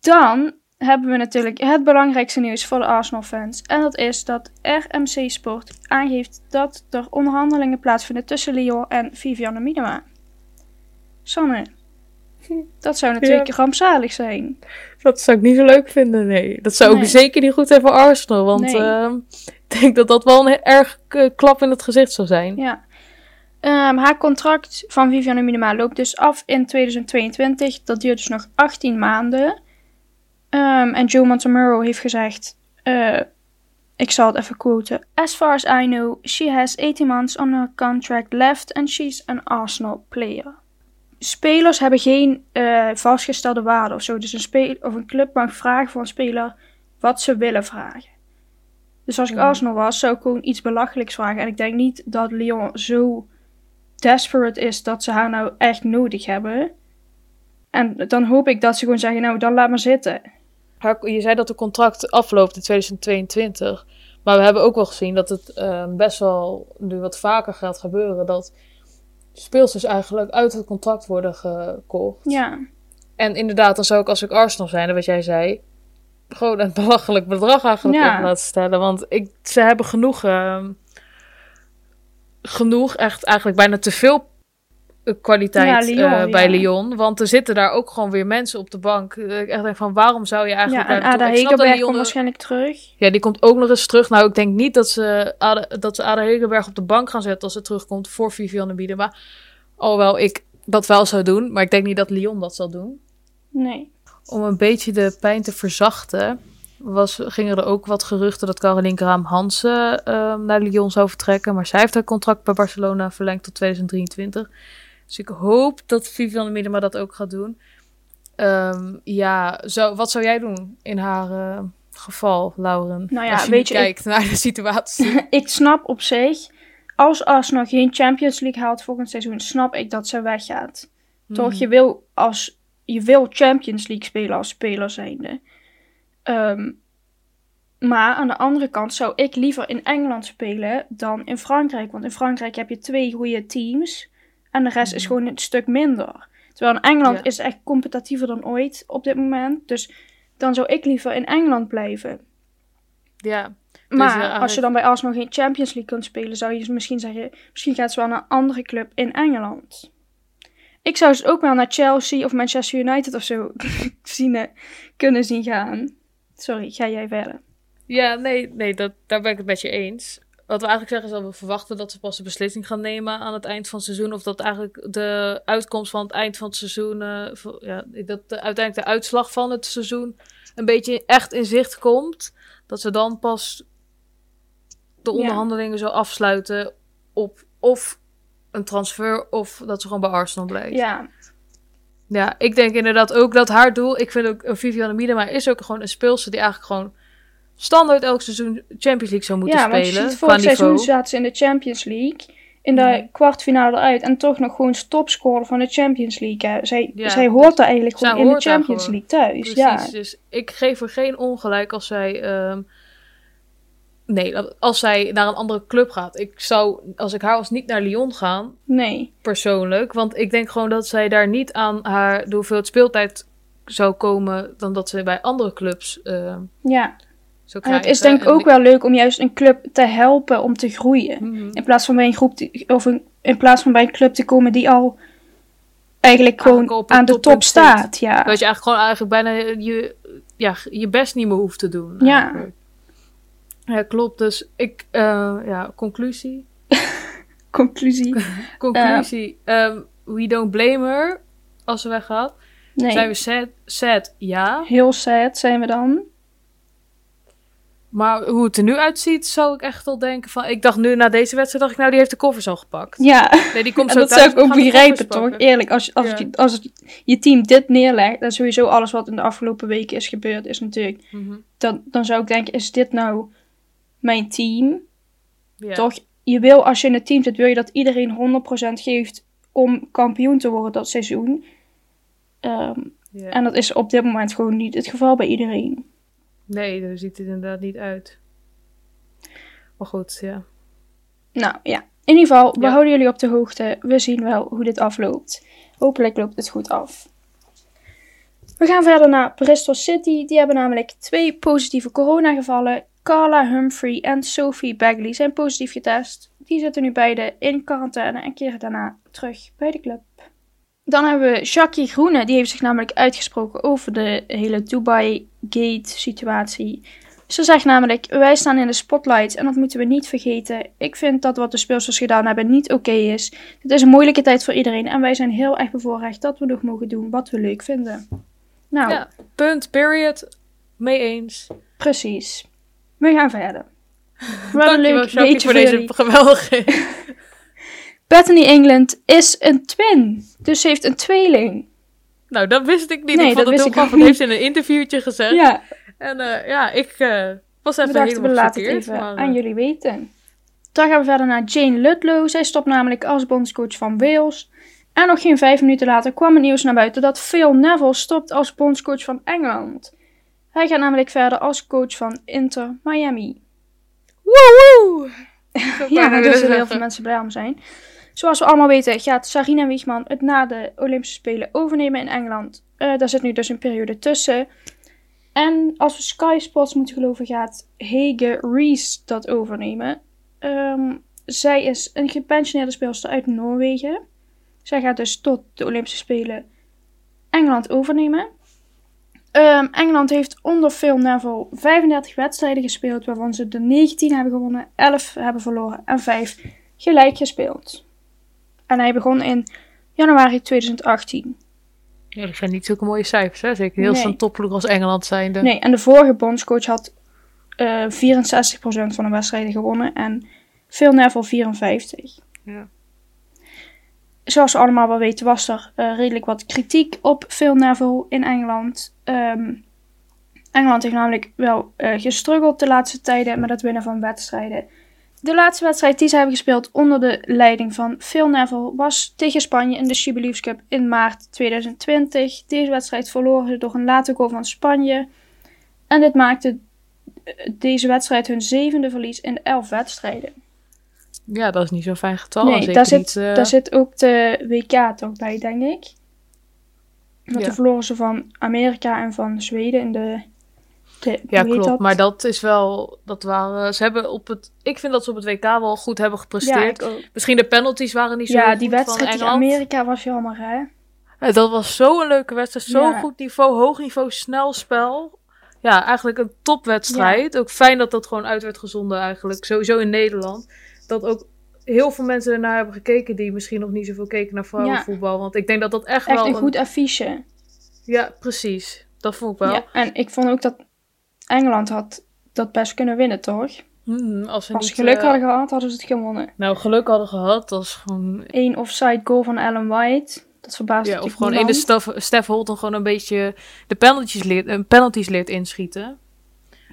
Dan hebben we natuurlijk het belangrijkste nieuws voor de Arsenal-fans. En dat is dat RMC Sport aangeeft dat er onderhandelingen plaatsvinden tussen Lyon en Vivianne Minima. Sanne, dat zou natuurlijk rampzalig zijn. Dat zou ik niet zo leuk vinden, nee. Dat zou ook zeker niet goed zijn voor Arsenal. Want Nee. ehm, <laughs> ik denk dat dat wel een erg klap in het gezicht zou zijn. Ja. Ehm, haar contract van Vivianne Minima loopt dus af in 2022. Dat duurt dus nog 18 maanden. Ehm, en Joe Montemurro heeft gezegd... eh, ik zal het even quoten. As far as I know, she has 18 months on her contract left and she's an Arsenal player. Spelers hebben geen eh, vastgestelde waarde of zo. Dus een, speel of een club mag vragen voor een speler wat ze willen vragen. Dus als ik Mhm. Arsenal was, zou ik gewoon iets belachelijks vragen. En ik denk niet dat Lyon zo desperate is dat ze haar nou echt nodig hebben. En dan hoop ik dat ze gewoon zeggen, nou dan laat maar zitten. Je zei dat het contract afloopt in 2022. Maar we hebben ook wel gezien dat het eh, best wel nu wat vaker gaat gebeuren. Dat speelsters eigenlijk uit het contract worden gekocht. Ja, En inderdaad, dan zou ik als ik Arsenal zijn, wat jij zei, gewoon een belachelijk bedrag eigenlijk Ja. op laten stellen. Want ik, ze hebben genoeg, ehm, genoeg, echt eigenlijk bijna te veel kwaliteit Ja, Lyon, eh, bij ja. Lyon. Want er zitten daar ook gewoon weer mensen op de bank. Eh, Ik echt denk van, waarom zou je eigenlijk... ja en Ada Hegerberg komt er- waarschijnlijk terug. Ja, die komt ook nog eens terug. Nou, ik denk niet dat ze Ada, dat ze Ada Hegerberg op de bank gaan zetten als ze terugkomt voor Vivianne Bieden. Maar alhoewel ik dat wel zou doen, maar ik denk niet dat Lyon dat zal doen. Nee. Om een beetje de pijn te verzachten, was, gingen er ook wat geruchten dat Caroline Kraam Hansen ehm, naar Lyon zou vertrekken. Maar zij heeft haar contract bij Barcelona verlengd tot 2023. Dus ik hoop dat Vivianne Miedema dat ook gaat doen. Ehm, ja, zo, wat zou jij doen in haar eh, geval, Lauren? Nou ja, Als je weet je, kijkt naar de situatie. <laughs> ik snap op zich, als Arsenal geen Champions League haalt volgend seizoen, snap ik dat ze weggaat. Toch, Mhm. je wil, als, je wil Champions League spelen als speler zijnde. Ehm, maar aan de andere kant zou ik liever in Engeland spelen dan in Frankrijk. Want in Frankrijk heb je twee goede teams en de rest is Mhm. gewoon een stuk minder. Terwijl in Engeland Ja. is het echt competitiever dan ooit op dit moment. Dus dan zou ik liever in Engeland blijven. Ja, Maar ja, als je dan bij Arsenal geen Champions League kunt spelen, zou je dus misschien zeggen, misschien gaat ze wel naar een andere club in Engeland. Ik zou ze ook wel naar Chelsea of Manchester United of zo <laughs> zien, eh, kunnen zien gaan. Sorry, ga jij verder. Ja, nee, nee dat, daar ben ik het met je eens. Wat we eigenlijk zeggen is dat we verwachten dat ze pas een beslissing gaan nemen aan het eind van het seizoen. Of dat eigenlijk de uitkomst van het eind van het seizoen, eh, ja, dat de, uiteindelijk de uitslag van het seizoen een beetje echt in zicht komt. Dat ze dan pas de Ja. onderhandelingen zo afsluiten op of een transfer of dat ze gewoon bij Arsenal blijft. Ja, Ja, ik denk inderdaad ook dat haar doel... Ik vind ook, Vivianne Miedema is ook gewoon een speelster die eigenlijk gewoon standaard elk seizoen Champions League zou moeten ja want je spelen. ziet vorig seizoen niveau. zaten ze in de Champions League. In de Mhm. kwartfinale eruit. En toch nog gewoon topscorer van de Champions League. Hè. Zij, Ja, zij hoort daar eigenlijk gewoon in de Champions. League thuis. Precies, Ja, dus ik geef er geen ongelijk als zij... ehm, nee, als zij naar een andere club gaat. Ik zou, als ik haar was, niet naar Lyon gaan, nee. persoonlijk. Want ik denk gewoon dat zij daar niet aan haar... de hoeveelheid speeltijd zou komen... dan dat ze bij andere clubs ehm Ja. En krijgen. het is denk ik ook wel leuk om juist een club te helpen om te groeien. Mhm. In plaats van bij een groep te- of een, in plaats van bij een club te komen die al eigenlijk gewoon Eigenlijk aan de top staat. Ja. Dat je eigenlijk gewoon eigenlijk bijna je, ja, je best niet meer hoeft te doen. Ja. eigenlijk. Ja, klopt. Dus ik, eh, ja, conclusie. <laughs> Conclusie. <laughs> Conclusie. ehm, we don't blame her als ze weggaat. Nee. Zijn we sad? Sad, ja. Heel sad zijn we dan. Maar hoe het er nu uitziet, zou ik echt wel denken van... Ik dacht nu na deze wedstrijd, dacht ik nou, die heeft de koffers al gepakt. Ja. Nee, die komt En zo dat thuis, zou ik ook begrijpen, toch? Eerlijk, als, als, Ja. je, als het- je team dit neerlegt, en sowieso alles wat in de afgelopen weken is gebeurd, is natuurlijk, Mhm. dan, dan zou ik denken, is dit nou mijn team? Ja. Toch? Je wil, als je in het team zit, wil je dat iedereen 100% geeft om kampioen te worden dat seizoen. Ehm, Ja. En dat is op dit moment gewoon niet het geval bij iedereen. Nee, daar ziet het inderdaad niet uit. Maar goed, ja. Nou ja, in ieder geval, we Ja. houden jullie op de hoogte. We zien wel hoe dit afloopt. Hopelijk loopt het goed af. We gaan verder naar Bristol City. Die hebben namelijk twee positieve coronagevallen. Carla Humphrey en Sophie Bagley zijn positief getest. Die zitten nu beide in quarantaine en keren daarna terug bij de club. Dan hebben we Jackie Groene. Die heeft zich namelijk uitgesproken over de hele Dubai Gate situatie. Ze zegt namelijk, wij staan in de spotlight en dat moeten we niet vergeten. Ik vind dat wat de speelsters gedaan hebben niet oké is. Het is een moeilijke tijd voor iedereen en wij zijn heel erg bevoorrecht dat we nog mogen doen wat we leuk vinden. Nou, Ja, punt, period. Mee eens. precies. We gaan verder. <laughs> Wel een leuk Jackie, weetje voor deze geweldige... <laughs> Bethany England is een twin. Dus ze heeft een tweeling. Nou, dat wist ik niet. Nee, ik vond dat het heel grappig. heeft ze in een interviewtje gezegd. Ja, En eh, ja, ik eh, was we even dachten we helemaal laten het even maar, eh, aan jullie weten. Dan gaan we verder naar Jane Ludlow. Zij stopt namelijk als bondscoach van Wales. En nog geen vijf minuten later kwam het nieuws naar buiten dat Phil Neville stopt als bondscoach van Engeland. Hij gaat namelijk verder als coach van Inter Miami. Woehoe! <laughs> Ja, daar willen zullen heel veel mensen blij om zijn. Zoals we allemaal weten gaat Sarina Wiegman het na de Olympische Spelen overnemen in Engeland. Eh, daar zit nu dus een periode tussen. En als we Sky Sports moeten geloven gaat Hege Rees dat overnemen. Ehm, zij is een gepensioneerde speelster uit Noorwegen. Zij gaat dus tot de Olympische Spelen Engeland overnemen. Ehm, Engeland heeft onder Phil Neville 35 wedstrijden gespeeld, waarvan ze de 19 hebben gewonnen, 11 hebben verloren en 5 gelijk gespeeld. En hij begon in januari 2018. Ja, dat zijn niet zulke mooie cijfers, hè? Zeker heel Nee. zo'n topploeg als Engeland zijnde. Nee, en de vorige bondscoach had eh 64% van de wedstrijden gewonnen en Phil Neville 54. Ja. Zoals we allemaal wel weten was er eh, redelijk wat kritiek op Phil Neville in Engeland. Ehm, Engeland heeft namelijk wel eh gestruggeld de laatste tijden met het winnen van wedstrijden. De laatste wedstrijd die ze hebben gespeeld onder de leiding van Phil Neville was tegen Spanje in de Believes Cup in maart 2020. Deze wedstrijd verloren ze door een late goal van Spanje. En dit maakte eh, deze wedstrijd hun zevende verlies in de elf wedstrijden. Ja, dat is niet zo'n fijn getal. nee, daar zit, niet, eh, daar zit ook de WK toch bij, denk ik. Want Ja. toen verloren ze van Amerika en van Zweden in de... de Ja, klopt. dat? Maar dat is wel. Dat waren. Ze hebben op het. Ik vind dat ze op het WK wel goed hebben gepresteerd. Misschien de penalties waren niet zo Ja, goed die wedstrijd Engeland. Amerika was jammer, hè? Ja, Dat was zo'n leuke wedstrijd. Zo'n goed niveau, hoog niveau, snel spel. Ja, eigenlijk een topwedstrijd. Ook fijn dat dat gewoon uit werd gezonden eigenlijk. Sowieso in Nederland. Dat ook heel veel mensen ernaar hebben gekeken die misschien nog niet zoveel keken naar vrouwenvoetbal. Want ik denk dat dat echt, Echt wel... een goed affiche. Ja, precies. Dat vond ik wel. Ja, en ik vond ook dat Engeland had dat best kunnen winnen, toch? Mhm, als ze Als ze geluk eh, hadden gehad, hadden ze het gewonnen. Nou, geluk hadden gehad. Dat is gewoon... Eén offside goal van Ellen White. Dat verbaast Ja, of gewoon in de. Stef, Stef Holton gewoon een beetje de penalties leert, eh, penalties leert inschieten.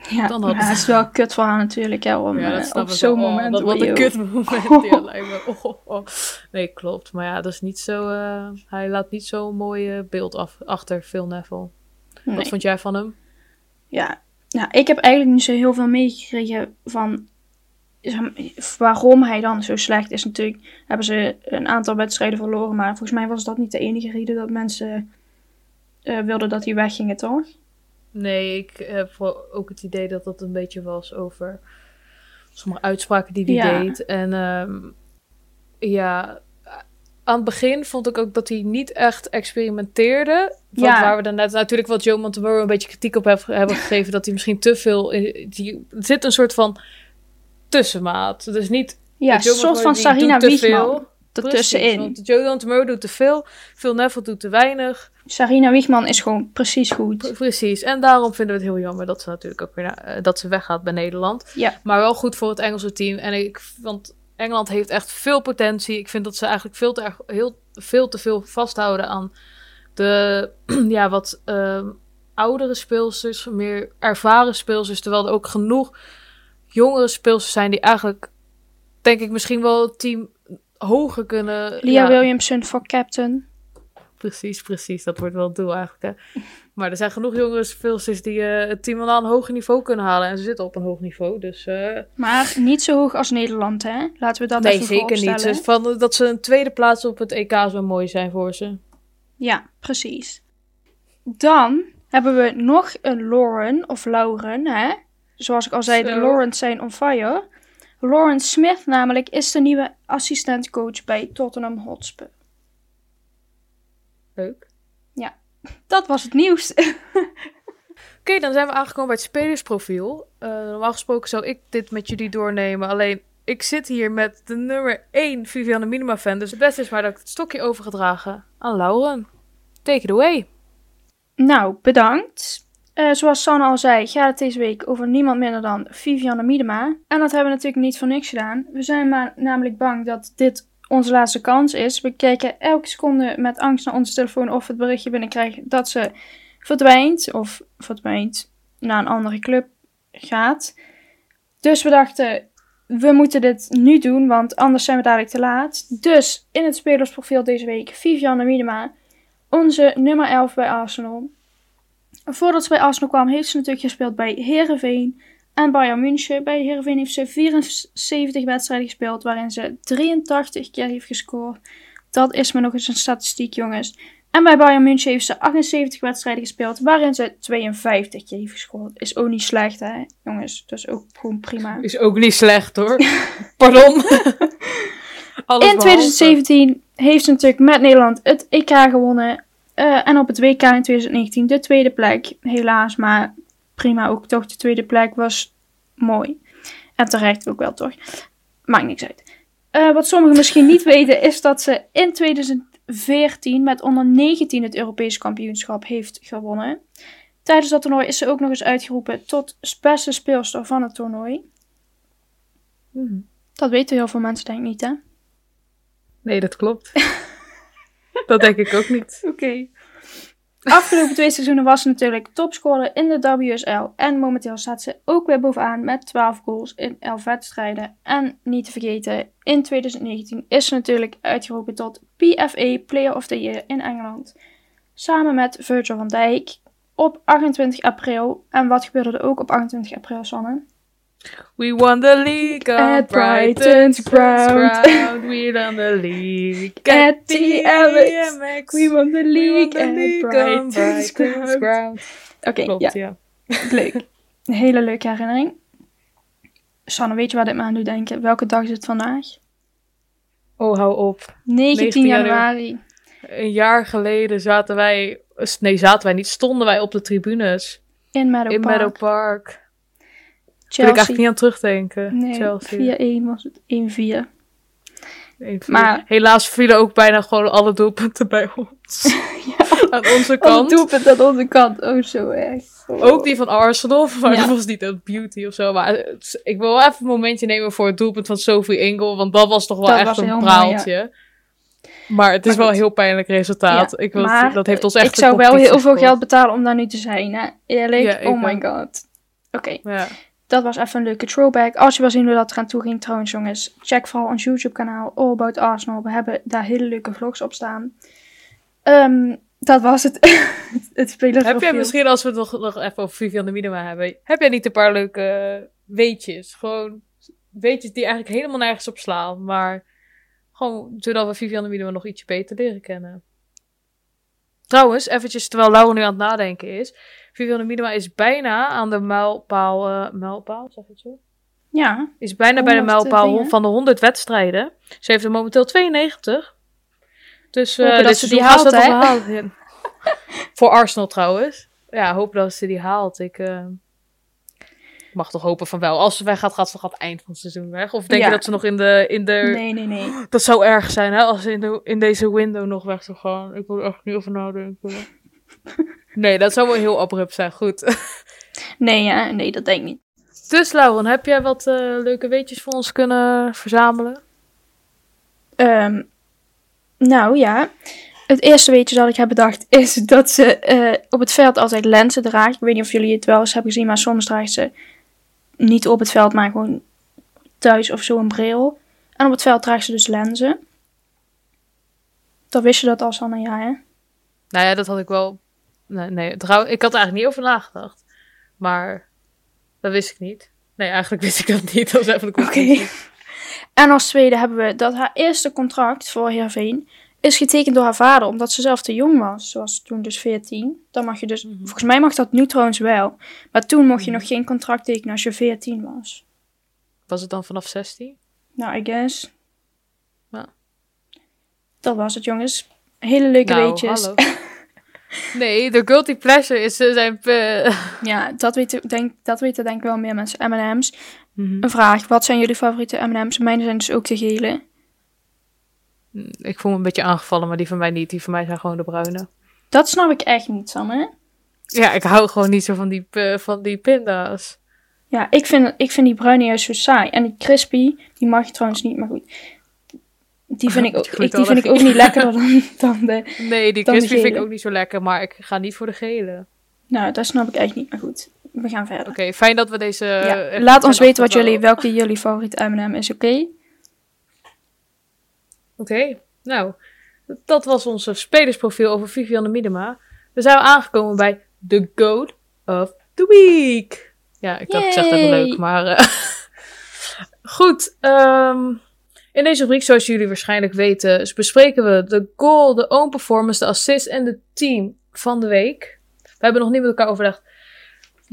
Ja, dan had maar het- is wel kut voor haar natuurlijk, hè, om Ja, eh, dat snap op zo'n. Oh, moment... dat wat een kut moment. <laughs> Ja, lijkt me. Oh, oh. Nee, klopt. Maar ja, dat is niet zo... eh, hij laat niet zo'n mooi eh, beeld af, achter Phil Neville. Nee. Wat vond jij van hem? Ja, nou, ik heb eigenlijk niet zo heel veel meegekregen van waarom hij dan zo slecht is. Natuurlijk hebben ze een aantal wedstrijden verloren, maar volgens mij was dat niet de enige reden dat mensen eh, wilden dat hij wegging, toch? Nee, ik heb ook het idee dat dat een beetje was over sommige uitspraken die hij Ja. deed. En ehm, ja, aan het begin vond ik ook dat hij niet echt experimenteerde. Want Ja. waar we dan net natuurlijk wat Joe Montemurro een beetje kritiek op heb- hebben <laughs> gegeven, dat hij misschien te veel... in- Die, er zit een soort van tussenmaat. Dus niet... Ja, een soort van Sarina Wiegman veel. Ertussenin. want Joe Montemurro doet te veel, Phil Neville doet te weinig. Sarina Wiegman is gewoon precies goed. Pre- Precies, en daarom vinden we het heel jammer dat ze natuurlijk ook weer naar- eh, dat ze weggaat bij Nederland. Ja. Maar wel goed voor het Engelse team. En ik, want Engeland heeft echt veel potentie. Ik vind dat ze eigenlijk veel te, erg, heel, veel, te veel vasthouden aan de <clears throat> ja, wat ehm, oudere speelsters, meer ervaren speelsters. Terwijl er ook genoeg jongere speelsters zijn die eigenlijk, denk ik, misschien wel het team hoger kunnen. Lia ja, Williamson voor captain. Precies, precies. Dat wordt wel het doel eigenlijk. Hè. Maar er zijn genoeg jongere speelsters die eh, het team wel aan een hoger niveau kunnen halen. En ze zitten op een hoog niveau. Dus eh, Maar niet zo hoog als Nederland, hè? Laten we dat nee, even zeker niet. Dus van, dat ze een tweede plaats op het EK zou mooi zijn voor ze. Ja, precies. Dan hebben we nog een Lauren, of Lauren, hè? Zoals ik al zei, de Zo. Laurens zijn on fire. Lauren Smith namelijk is de nieuwe assistentcoach bij Tottenham Hotspur. Leuk. Dat was het nieuws. <laughs> Oké, dan zijn we aangekomen bij het spelersprofiel. Eh, normaal gesproken zou ik dit met jullie doornemen. Alleen, ik zit hier met de nummer 1 Vivianne Minima fan. Dus het beste is maar dat ik het stokje overgedragen aan Lauren. Take it away. nou, bedankt. Eh, zoals Sanne al zei, gaat het deze week over niemand minder dan Vivianne Miedema. En dat hebben we natuurlijk niet voor niks gedaan. We zijn maar namelijk bang dat dit onze laatste kans is. We kijken elke seconde met angst naar onze telefoon of we het berichtje binnenkrijgen dat ze verdwijnt. Of verdwijnt naar een andere club gaat. Dus we dachten, we moeten dit nu doen, want anders zijn we dadelijk te laat. Dus in het spelersprofiel deze week Vivianne Miedema, onze nummer 11 bij Arsenal. Voordat ze bij Arsenal kwam, heeft ze natuurlijk gespeeld bij Herenveen en Bayern München. Bij Herenveen heeft ze 74 wedstrijden gespeeld, waarin ze 83 keer heeft gescoord. Dat is me nog eens een statistiek, jongens. En bij Bayern München heeft ze 78 wedstrijden gespeeld, waarin ze 52 keer heeft gescoord. Is ook niet slecht, hè, jongens. Dus ook gewoon prima. Is ook niet slecht hoor. <laughs> Pardon. Alles In behalve. 2017 heeft ze natuurlijk met Nederland het EK gewonnen. Eh, en op het WK in 2019 de tweede plek. Helaas, maar prima ook toch. De tweede plek was mooi. En terecht ook wel toch. Maakt niks uit. Eh, wat sommigen misschien niet weten is dat ze in 2014 met onder 19 het Europese kampioenschap heeft gewonnen. Tijdens dat toernooi is ze ook nog eens uitgeroepen tot beste speelster van het toernooi. Mhm. Dat weten heel veel mensen denk ik niet, hè? Nee, dat klopt. <laughs> dat denk ik ook niet. <laughs> Oké. Afgelopen twee seizoenen was ze natuurlijk topscorer in de WSL. En momenteel staat ze ook weer bovenaan met 12 goals in 11 wedstrijden. En niet te vergeten, in 2019 is ze natuurlijk uitgeroepen tot PFA Player of the Year in Engeland. Samen met Virgil van Dijk op 28 april. En wat gebeurde er ook op 28 april, Sanne? We won the league At Brighton's Brighton's ground. ground. We won the league <laughs> At the Amex. Amex. We won the league won the at league Brighton's Brighton's ground. ground. Oké, Klopt, ja, ja. <laughs> leuk. Een hele leuke herinnering. Sanne, weet je waar dit me aan doet denken? Welke dag is het vandaag? Oh, hou op. 19, 19 januari. Een jaar geleden zaten wij... Nee, zaten wij niet. Stonden wij op de tribunes. In Meadow in Park. Meadow Park. Wil ik Chelsea. eigenlijk niet aan terugdenken. Nee, Chelsea. 4-1 was het. 1-4. Eén, vier. Maar- Helaas vielen ook bijna gewoon alle doelpunten bij ons. <laughs> Aan onze Kant. doelpunt aan onze kant. Oh, zo erg. Oh. Ook die van Arsenal, <laughs> maar Ja. dat was niet een beauty of zo. Maar het- ik wil wel even een momentje nemen voor het doelpunt van Sophie Engel. Want dat was toch wel Dat echt was een mooi, praaltje. Maar het is Maar wel een heel pijnlijk resultaat. Ja, ik wil, maar dat heeft ons echt Ik zou wel heel veel geld betalen om daar nu te zijn, hè? Eerlijk? Ja, oh my god. Oké, Ja. Dat was even een leuke throwback. Als je wil zien hoe dat eraan toe ging, trouwens, jongens, check vooral ons YouTube-kanaal All About Arsenal. We hebben daar hele leuke vlogs op staan. Ehm, dat was het. <laughs> het spelersprofiel. Heb jij misschien, als we het nog, nog even over Vivian Minima hebben, heb jij niet een paar leuke weetjes? Gewoon weetjes die eigenlijk helemaal nergens op slaan, maar gewoon zodat we Vivian Minima nog ietsje beter leren kennen. Trouwens, eventjes terwijl Laura nu aan het nadenken is. Vivian Minima is bijna aan de mijlpaal, eh mijlpaal, zeg het zo? Ja, Is bijna bij de 100 mijlpaal dingen. van de 100 wedstrijden. Ze heeft er momenteel 92. Dus eh dat ze die haalt, halen. <laughs> <laughs> Voor Arsenal trouwens. Ja, hoop dat ze die haalt. Ik eh, mag toch hopen van wel. Als ze weggaat, gaat ze toch aan het eind van het seizoen weg? Of denk Ja. je dat ze nog in de... In de... nee, nee, nee. Dat zou erg zijn, hè? Als ze in, de, in deze window nog weg zou gaan. Ik wil er echt niet over nadenken. <laughs> Nee, dat zou wel heel abrupt zijn. Goed. <laughs> Nee, ja, nee, dat denk ik niet. Dus Lauren, heb jij wat eh, leuke weetjes voor ons kunnen verzamelen? Ehm, nou ja, het eerste weetje dat ik heb bedacht is dat ze eh, op het veld altijd lenzen draagt. Ik weet niet of jullie het wel eens hebben gezien, maar soms draagt ze niet op het veld, maar gewoon thuis of zo een bril. En op het veld draagt ze dus lenzen. Dan wist je dat al, Sanne, ja hè? Nou ja, dat had ik wel. Nee, nee trouw, ik had er eigenlijk niet over nagedacht. Maar dat wist ik niet. Nee, eigenlijk wist ik dat niet. <laughs> Dat was even de Oké. En als tweede hebben we dat haar eerste contract voor Heerenveen is getekend door haar vader, omdat ze zelf te jong was. Ze was toen dus 14. Dan mag je dus, Mhm. volgens mij mag dat nu trouwens wel. Maar toen mocht je nog geen contract tekenen als je 14 was. Was het dan vanaf 16? Nou, I guess. Ja. Dat was het, jongens. Hele leuke nou, weetjes. hallo. <laughs> Nee, de guilty pleasure is eh, zijn. eh, Ja, dat weten, denk, dat weten denk ik wel meer mensen. M&M's. Mhm. Een vraag, wat zijn jullie favoriete M&M's? Mijne zijn dus ook de gele. Ik voel me een beetje aangevallen, maar die van mij niet. Die van mij zijn gewoon de bruine. Dat snap ik echt niet, Sanne. Ja, ik hou gewoon niet zo van die, eh, van die pinda's. Ja, ik vind, ik vind die bruine juist zo saai. En die crispy, die mag je trouwens niet, maar goed. Die vind <laughs> ik ook, ik, die vind ik ook niet <laughs> lekkerder dan, dan de... Nee, die crispy vind ik ook niet zo lekker, maar ik ga niet voor de gele. Nou, dat snap ik echt niet, maar goed. We gaan verder. Oké, fijn dat we deze. Ja, eh, Laat ons weten wat jullie, welke jullie favoriete M&M is, oké? Oké, nou, dat was onze spelersprofiel over Vivianne Miedema. Dan zijn we aangekomen bij The Goat of the Week. Ja, ik dacht, ik zeg Yay. leuk, maar... eh, <laughs> Goed, ehm, in deze rubriek, zoals jullie waarschijnlijk weten, bespreken we de goal, de own performance, de assist en de team van de week. We hebben nog niet met elkaar overlegd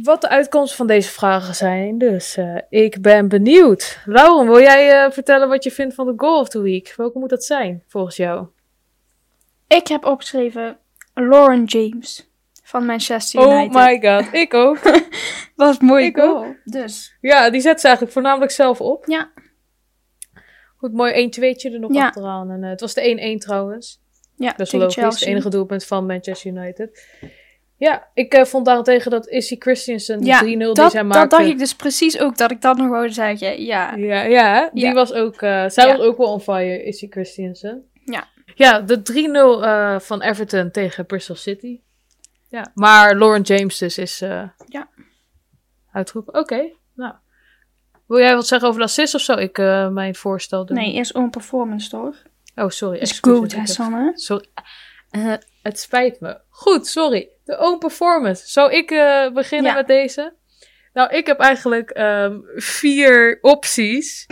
wat de uitkomsten van deze vragen zijn. Dus eh, ik ben benieuwd. Lauren, wil jij eh, vertellen wat je vindt van de goal of the week? Welke moet dat zijn, volgens jou? Ik heb opgeschreven Lauren James van Manchester Oh United. my god, ik ook. <laughs> Was mooi Ik goal. Dus, ja, die zet ze eigenlijk voornamelijk zelf op. ja. Goed, mooi 1 2 er nog Ja. achteraan. En, eh, het was de 1-1 trouwens. Ja, Dat is logisch. Het enige doelpunt van Manchester United. Ja, ik eh, vond daarentegen dat Issy Christensen, de Ja, 3-0 die dat, zij dat maakte... dacht ik dus precies ook, dat ik dat nog wou zeggen. Ja. Ja, ja die Ja. was ook... eh, zij Ja. was ook wel on fire, Issy Christensen. Ja. Ja, de 3-0 eh, van Everton tegen Bristol City. Ja, maar Lauren James dus is uh, Ja. uitgeroepen. Oké, nou. Wil jij wat zeggen over de assist of zo? Ik uh, mijn voorstel doen? Nee, eerst on performance toch? Oh, sorry. Is goed, hè, Sanne? Sorry. Het spijt me. Goed, sorry. De own performance. Zou ik eh, beginnen Ja. met deze? Nou, ik heb eigenlijk ehm, vier opties.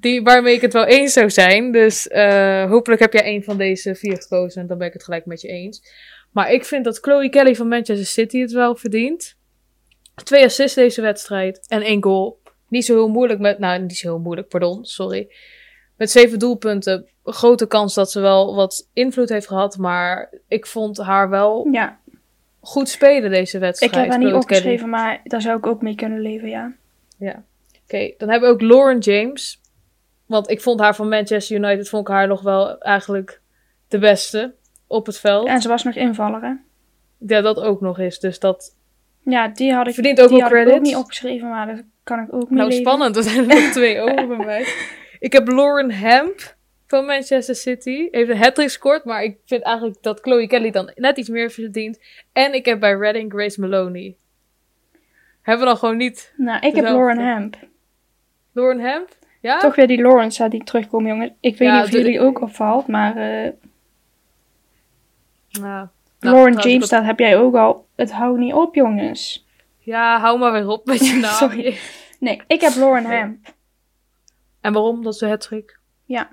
Die, waarmee ik het wel eens zou zijn. Dus eh, hopelijk heb jij een van deze vier gekozen. En dan ben ik het gelijk met je eens. Maar ik vind dat Chloe Kelly van Manchester City het wel verdient. Twee assists deze wedstrijd. En één goal. Niet zo heel moeilijk met... Nou, niet zo heel moeilijk, pardon. Sorry. Met zeven doelpunten. Grote kans dat ze wel wat invloed heeft gehad. Maar ik vond haar wel Ja, goed spelen deze wedstrijd. ik heb haar niet opgeschreven, maar daar zou ik ook mee kunnen leven, ja. Oké, dan hebben we ook Lauren James. Want ik vond haar van Manchester United, vond ik haar nog wel eigenlijk de beste op het veld. En ze was nog invaller, hè? Ja, dat ook nog eens. Dus dat Ja, die had ik, verdient ook die had ik ook niet opgeschreven, maar daar kan ik ook mee nou, leven. spannend. Er zijn er nog twee <laughs> over bij mij. Ik heb Lauren Hemp van Manchester City. Heeft een hat gescoord, maar ik vind eigenlijk dat Chloe Kelly dan net iets meer verdient. En ik heb bij Reading Grace Maloney. Hebben we dan gewoon niet Nou, ik heb. Lauren Hemp. Lauren Hemp? Ja? Toch weer die Lawrence die terugkomt, jongen. Ik weet Ja, niet of de- jullie ook opvalt, maar eh Nou, nou, Lauren James, dat- heb jij ook al. Het houdt niet op, jongens. Ja, hou maar weer op met je <laughs> naam. Sorry. Nee, ik heb Lauren. Hemp. En waarom? Dat is de hat-trick. Ja.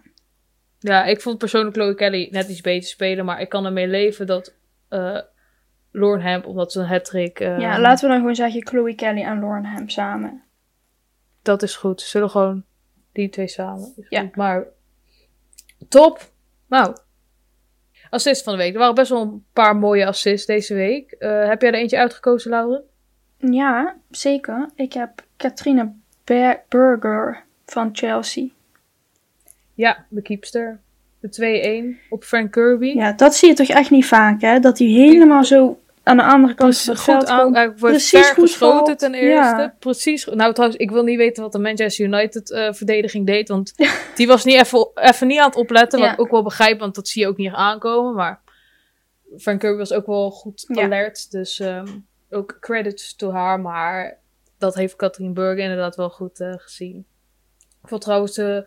Ja, ik vond persoonlijk Chloe Kelly net iets beter spelen, maar ik kan ermee leven dat eh Lauren Hemp, omdat ze een hat-trick... eh, ja, laten we dan gewoon zeggen Chloe Kelly en Lauren Hemp samen. Dat is goed. Ze zullen gewoon die twee samen. Ja. goed. Maar top. Nou. Assist van de week. Er waren best wel een paar mooie assists deze week. Eh, heb jij er eentje uitgekozen, Lauren? Ja, zeker. Ik heb Katrina Burger van Chelsea. Ja, de keepster. De 2-1 op Frank Kirby. Ja, dat zie je toch echt niet vaak, hè? Dat hij helemaal zo aan de andere kant van het goed veld aan, komt. hij wordt precies ver goed geschoten valt. ten eerste. Ja. Precies. goed. Nou, trouwens, ik wil niet weten wat de Manchester United eh, verdediging deed, want die was niet even, even niet aan het opletten, wat Ja. ik ook wel begrijp, want dat zie je ook niet aankomen. Maar Frank Kirby was ook wel goed Ja. alert, dus ehm, ook credits to haar, maar dat heeft Katrien Burger inderdaad wel goed eh, gezien. Ik vond trouwens de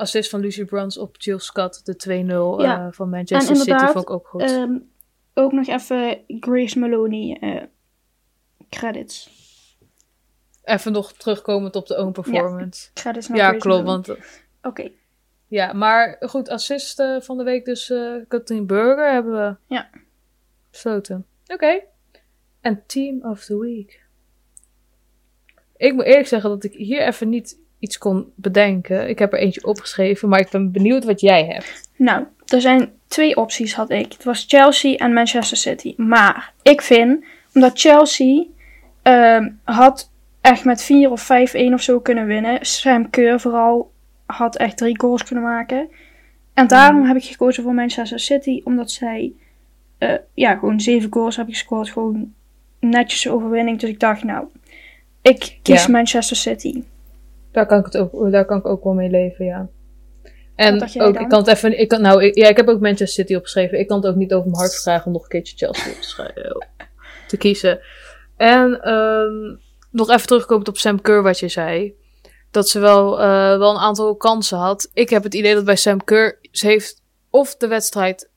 assist van Lucy Bruns op Jill Scott, de 2-0 Ja. eh, van Manchester City, vond ik ook goed. Ehm, ook nog even Grace Maloney eh, credits. Even nog terugkomend op de own performance. Credits naar Ja, Grace klopt. Maloney. Want, Oké, ja, maar goed, assist eh, van de week dus eh Katrien Burger hebben we Ja. besloten. Oké. En Team of the Week. Ik moet eerlijk zeggen dat ik hier even niet iets kon bedenken. Ik heb er eentje opgeschreven, maar ik ben benieuwd wat jij hebt. nou, er zijn twee opties had ik. Het was Chelsea en Manchester City. Maar ik vind, omdat Chelsea ehm, had echt met 4 of 5-1 of zo kunnen winnen. Sam Keur vooral had echt drie goals kunnen maken. En daarom heb ik gekozen voor Manchester City, omdat zij eh, ja, gewoon zeven goals hebben gescoord. Gewoon netjes overwinning. Dus ik dacht, nou, ik kies Ja. Manchester City. Daar kan ik, het ook, daar kan ik ook wel mee leven, ja. En ook, dan? ik kan het even, ik kan, nou, ik, ja, ik heb ook Manchester City opgeschreven. Ik kan het ook niet over mijn hart vragen om nog een keertje Chelsea op te, schrijven, te kiezen. En ehm, nog even terugkomend op Sam Kerr, wat je zei. Dat ze wel, eh, wel een aantal kansen had. Ik heb het idee dat bij Sam Kerr, ze heeft of de wedstrijd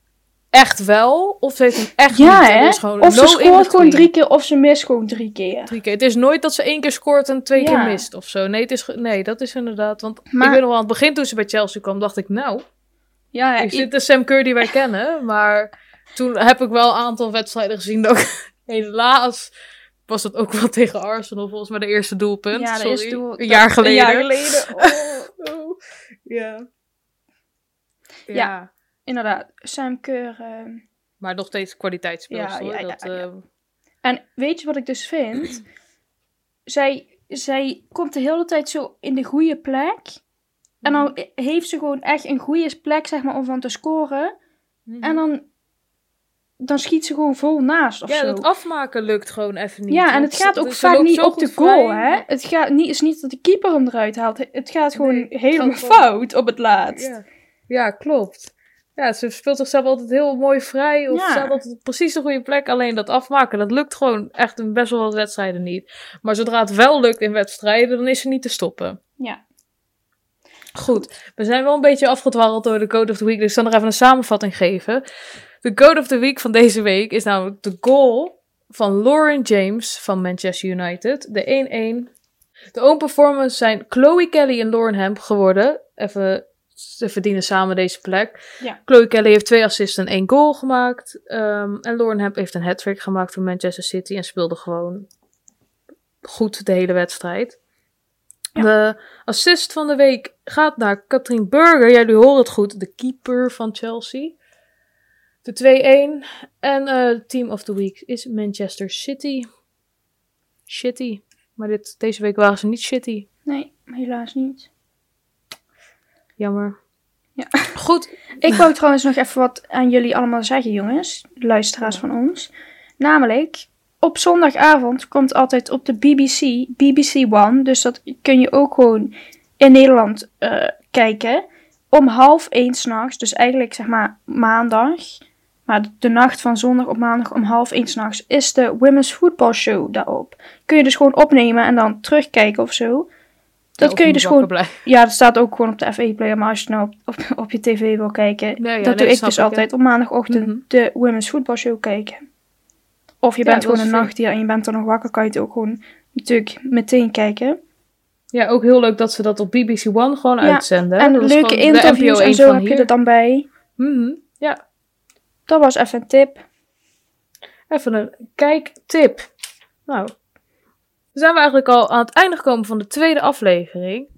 echt wel, of ze heeft hem echt Ja, niet. Hè? gewoon Of ze scoort gewoon drie keer, of ze mist gewoon drie keer. Drie keer. Het is nooit dat ze één keer scoort en twee Ja. keer mist of zo. Nee, het is, nee, dat is inderdaad. Want Maar- ik weet nog aan het begin toen ze bij Chelsea kwam, dacht ik, nou, Ja, is dit de Sam Kerr die wij <laughs> kennen? Maar toen heb ik wel een aantal wedstrijden gezien dat ik, <laughs> helaas was dat ook wel tegen Arsenal volgens mij de eerste doelpunt. Ja, Sorry. eerste doel- een jaar geleden. een jaar geleden. Oh, oh. Ja. <laughs> ja. Ja. Inderdaad. Sam Keur. ehm, Maar nog steeds kwaliteitsspeels. Ja, ja, ja, dat, ja. eh, En weet je wat ik dus vind? <clears throat> zij, zij komt de hele tijd zo in de goede plek. En dan heeft ze gewoon echt een goede plek, zeg maar, om van te scoren. En dan, dan schiet ze gewoon vol naast of ja, zo. dat afmaken lukt gewoon even niet. ja, en het gaat ook vaak niet op de goal, vrij. hè. Het gaat niet, is niet dat de keeper hem eruit haalt. Het gaat gewoon Nee, helemaal fout op het laatst. Ja. ja, klopt. Ja, ze speelt zichzelf altijd heel mooi vrij. Of Ja. staat altijd precies de goede plek. Alleen dat afmaken, dat lukt gewoon echt in best wel wat wedstrijden niet. Maar zodra het wel lukt in wedstrijden, dan is ze niet te stoppen. Ja. Goed, we zijn wel een beetje afgedwarreld door de Code of the Week. Dus ik zal nog even een samenvatting geven. De Code of the Week van deze week is namelijk de goal van Lauren James van Manchester United. De 1-1. De own performance zijn Chloe Kelly en Lauren Hemp geworden. Even, ze verdienen samen deze plek. Ja. Chloe Kelly heeft twee assists en één goal gemaakt. Ehm, en Lauren Hemp heeft een hat-trick gemaakt voor Manchester City en speelde gewoon goed de hele wedstrijd. Ja. De assist van de week gaat naar Katrien Burger. Jullie horen het goed, de keeper van Chelsea. De 2-1. En eh team of the week is Manchester City. Shitty. Maar dit, deze week waren ze niet shitty. Nee, helaas niet. Jammer. Ja. Goed. Ik wou trouwens nog even wat aan jullie allemaal zeggen, jongens. Luisteraars van ons. Namelijk, op zondagavond komt altijd op de BBC, BBC One. Dus dat kun je ook gewoon in Nederland eh, kijken. Om half één s'nachts, dus eigenlijk zeg maar maandag. Maar de, de nacht van zondag op maandag om half één s'nachts is de Women's Football Show daarop. Kun je dus gewoon opnemen en dan terugkijken of zo. Dat Ja, kun je dus gewoon blijven. ja, dat staat ook gewoon op de FE-player. Maar als je nou op, op, op je tv wil kijken, Nee, ja, dat nee, doe ik dus ik, altijd op maandagochtend Mhm. de Women's Football Show kijken. Of je Ja, bent gewoon een nachtdier en je bent dan nog wakker, kan je het ook gewoon natuurlijk meteen kijken. Ja, ook heel leuk dat ze dat op BBC One gewoon Ja, uitzenden. en Dat leuke interviews en 1 zo heb je er dan bij. Mhm, Ja, Dat was even een tip. even een kijktip. Nou, dan zijn we eigenlijk al aan het einde gekomen van de tweede aflevering.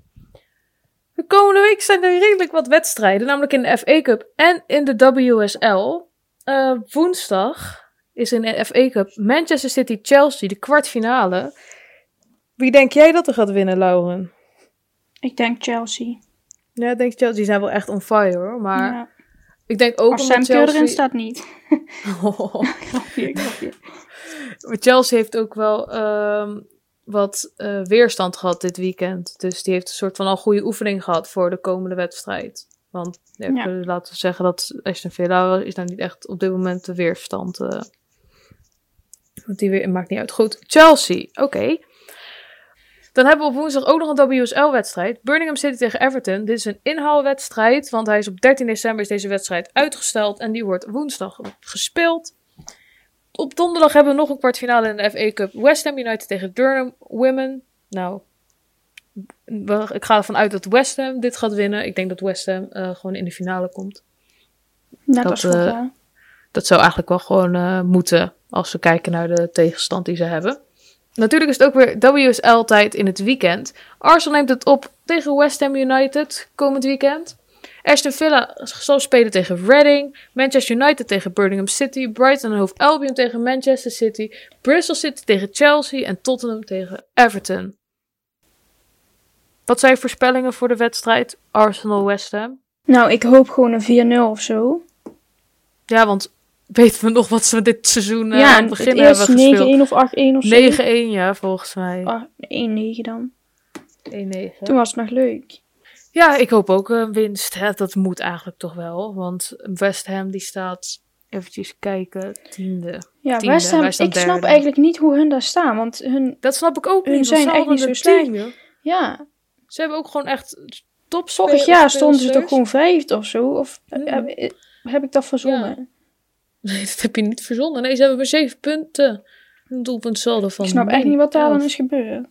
De komende week zijn er redelijk wat wedstrijden, namelijk in de FA Cup en in de WSL. Eh, woensdag is in de FA Cup Manchester City-Chelsea, de kwartfinale. Wie denk jij dat er gaat winnen, Lauren? Ik denk Chelsea. Ja, ik denk Chelsea. Die zijn wel echt on fire hoor. Maar Ja. ik denk ook Als Sam Chelsea... erin staat niet. Oh. <laughs> <laughs> Grapje, grapje. Maar Chelsea heeft ook wel ehm, wat eh, weerstand gehad dit weekend. Dus die heeft een soort van al goede oefening gehad voor de komende wedstrijd. Want ja, Ja. we- laten we zeggen dat Aston Villa is nou niet echt op dit moment de weerstand. eh want die weer, maakt niet uit. Goed, Chelsea. Oké. Dan hebben we op woensdag ook nog een WSL-wedstrijd. Birmingham City tegen Everton. Dit is een inhaalwedstrijd, want hij is op 13 december is deze wedstrijd uitgesteld. En die wordt woensdag gespeeld. Op donderdag hebben we nog een kwartfinale in de FA Cup. West Ham United tegen Durham Women. Nou, ik ga ervan uit dat West Ham dit gaat winnen. Ik denk dat West Ham eh, gewoon in de finale komt. Net Dat, eh. Dat zou eigenlijk wel gewoon eh, moeten als we kijken naar de tegenstand die ze hebben. Natuurlijk is het ook weer WSL-tijd in het weekend. Arsenal neemt het op tegen West Ham United komend weekend. Aston Villa zal spelen tegen Reading. Manchester United tegen Birmingham City. Brighton en Hove Albion tegen Manchester City. Bristol City tegen Chelsea. En Tottenham tegen Everton. Wat zijn voorspellingen voor de wedstrijd Arsenal-West Ham? Nou, ik hoop gewoon een 4-0 of zo. Ja, want weten we nog wat ze dit seizoen eh, ja, aan het het begin eerst hebben gespeeld? 9-1 of 8-1 of zo. 9-1, ja, volgens mij. Ah, 1-9 dan. 1-9. Toen was het nog leuk. Ja, ik hoop ook een winst. Hè. Dat moet eigenlijk toch wel. Want West Ham die staat, eventjes kijken, tiende. Ja, Tiende, West Ham, ik snap eigenlijk niet hoe hun daar staan. Want hun, Dat snap ik ook Hun niet. zijn echt niet zo slecht. ja, Ze hebben ook gewoon echt top vorig jaar stonden ze toch gewoon vijfde of zo? Of Mhm. heb, heb ik dat verzonnen? <laughs> Nee, dat heb je niet verzonnen. Nee, ze hebben maar zeven punten. Een doelpunt van ik snap echt niet wat daar dan is gebeurd.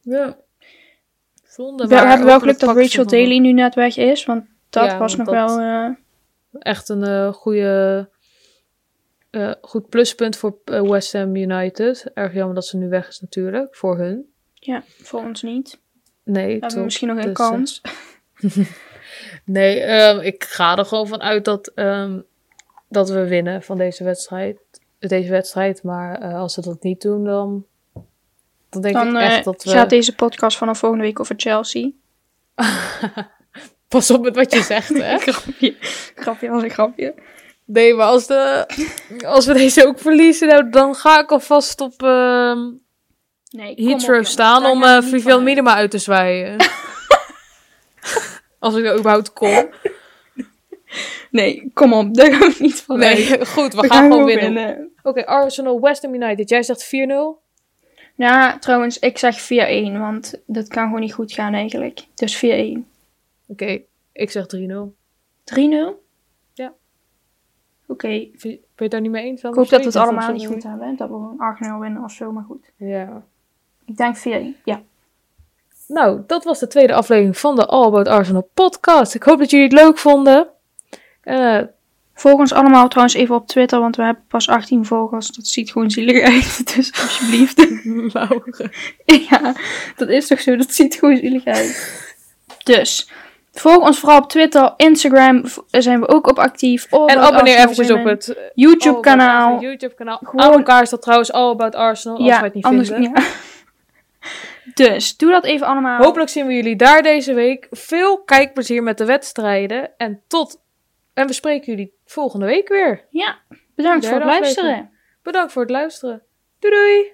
Ja. Zonde, We maar hebben wel geluk dat Rachel Daly nu net weg is. Want dat Ja, was nog dat- wel... eh, echt een eh, goede, eh, goed pluspunt voor West Ham United. Erg jammer dat ze nu weg is natuurlijk, voor hun. ja, voor ons niet. Nee, hebben misschien nog een Dus, kans. <laughs> nee, ehm, ik ga er gewoon van uit dat, ehm, dat we winnen van deze wedstrijd. Deze wedstrijd, maar als ze dat niet doen, dan, dan denk Dan ik eh, echt dat we... gaat deze podcast vanaf volgende week over Chelsea. <laughs> Pas op met wat je zegt, hè? <laughs> grapje. Grapje was een grapje. Nee, maar als, de, als we deze ook verliezen, nou, dan ga ik alvast op ehm Nee, op, Heathrow jongens. staan om niet Vivian van Minima uit te zwaaien. <laughs> als ik er überhaupt kom. Nee, kom op. Daar gaan we niet van Nee, uit. goed, we, gaan, gewoon winnen. winnen. Oké, Arsenal, West Ham United. Jij zegt 4-0. Ja, trouwens, ik zeg 4-1, want dat kan gewoon niet goed gaan eigenlijk. Dus 4-1. Oké, ik zeg 3-0. 3-0? Ja. Oké, Ben je het daar niet mee eens? ik hoop dat we het allemaal niet goed hebben. Dat we gewoon 8-0 winnen of zo, maar goed. Ja. Ik denk 4-1, ja. Nou, dat was de tweede aflevering van de All About Arsenal podcast. Ik hoop dat jullie het leuk vonden. Eh, Volg ons allemaal trouwens even op Twitter, want we hebben pas 18 volgers. Dat ziet gewoon zielig uit, <laughs> dus alsjeblieft. <laughs> Laura. ja, dat is toch zo, dat ziet gewoon zielig uit. Dus, volg ons vooral op Twitter, Instagram zijn we ook op actief. All En abonneer eventjes op het eh, YouTube kanaal. YouTube kanaal. Gewoon- elkaar staat trouwens All About Arsenal, als wij het niet anders, vinden. ja. <laughs> Dus, doe dat even allemaal. Hopelijk zien we jullie daar deze week. Veel kijkplezier met de wedstrijden. En tot... En we spreken jullie volgende week weer. Ja, bedankt voor het luisteren. Bedankt voor het luisteren. Doei doei!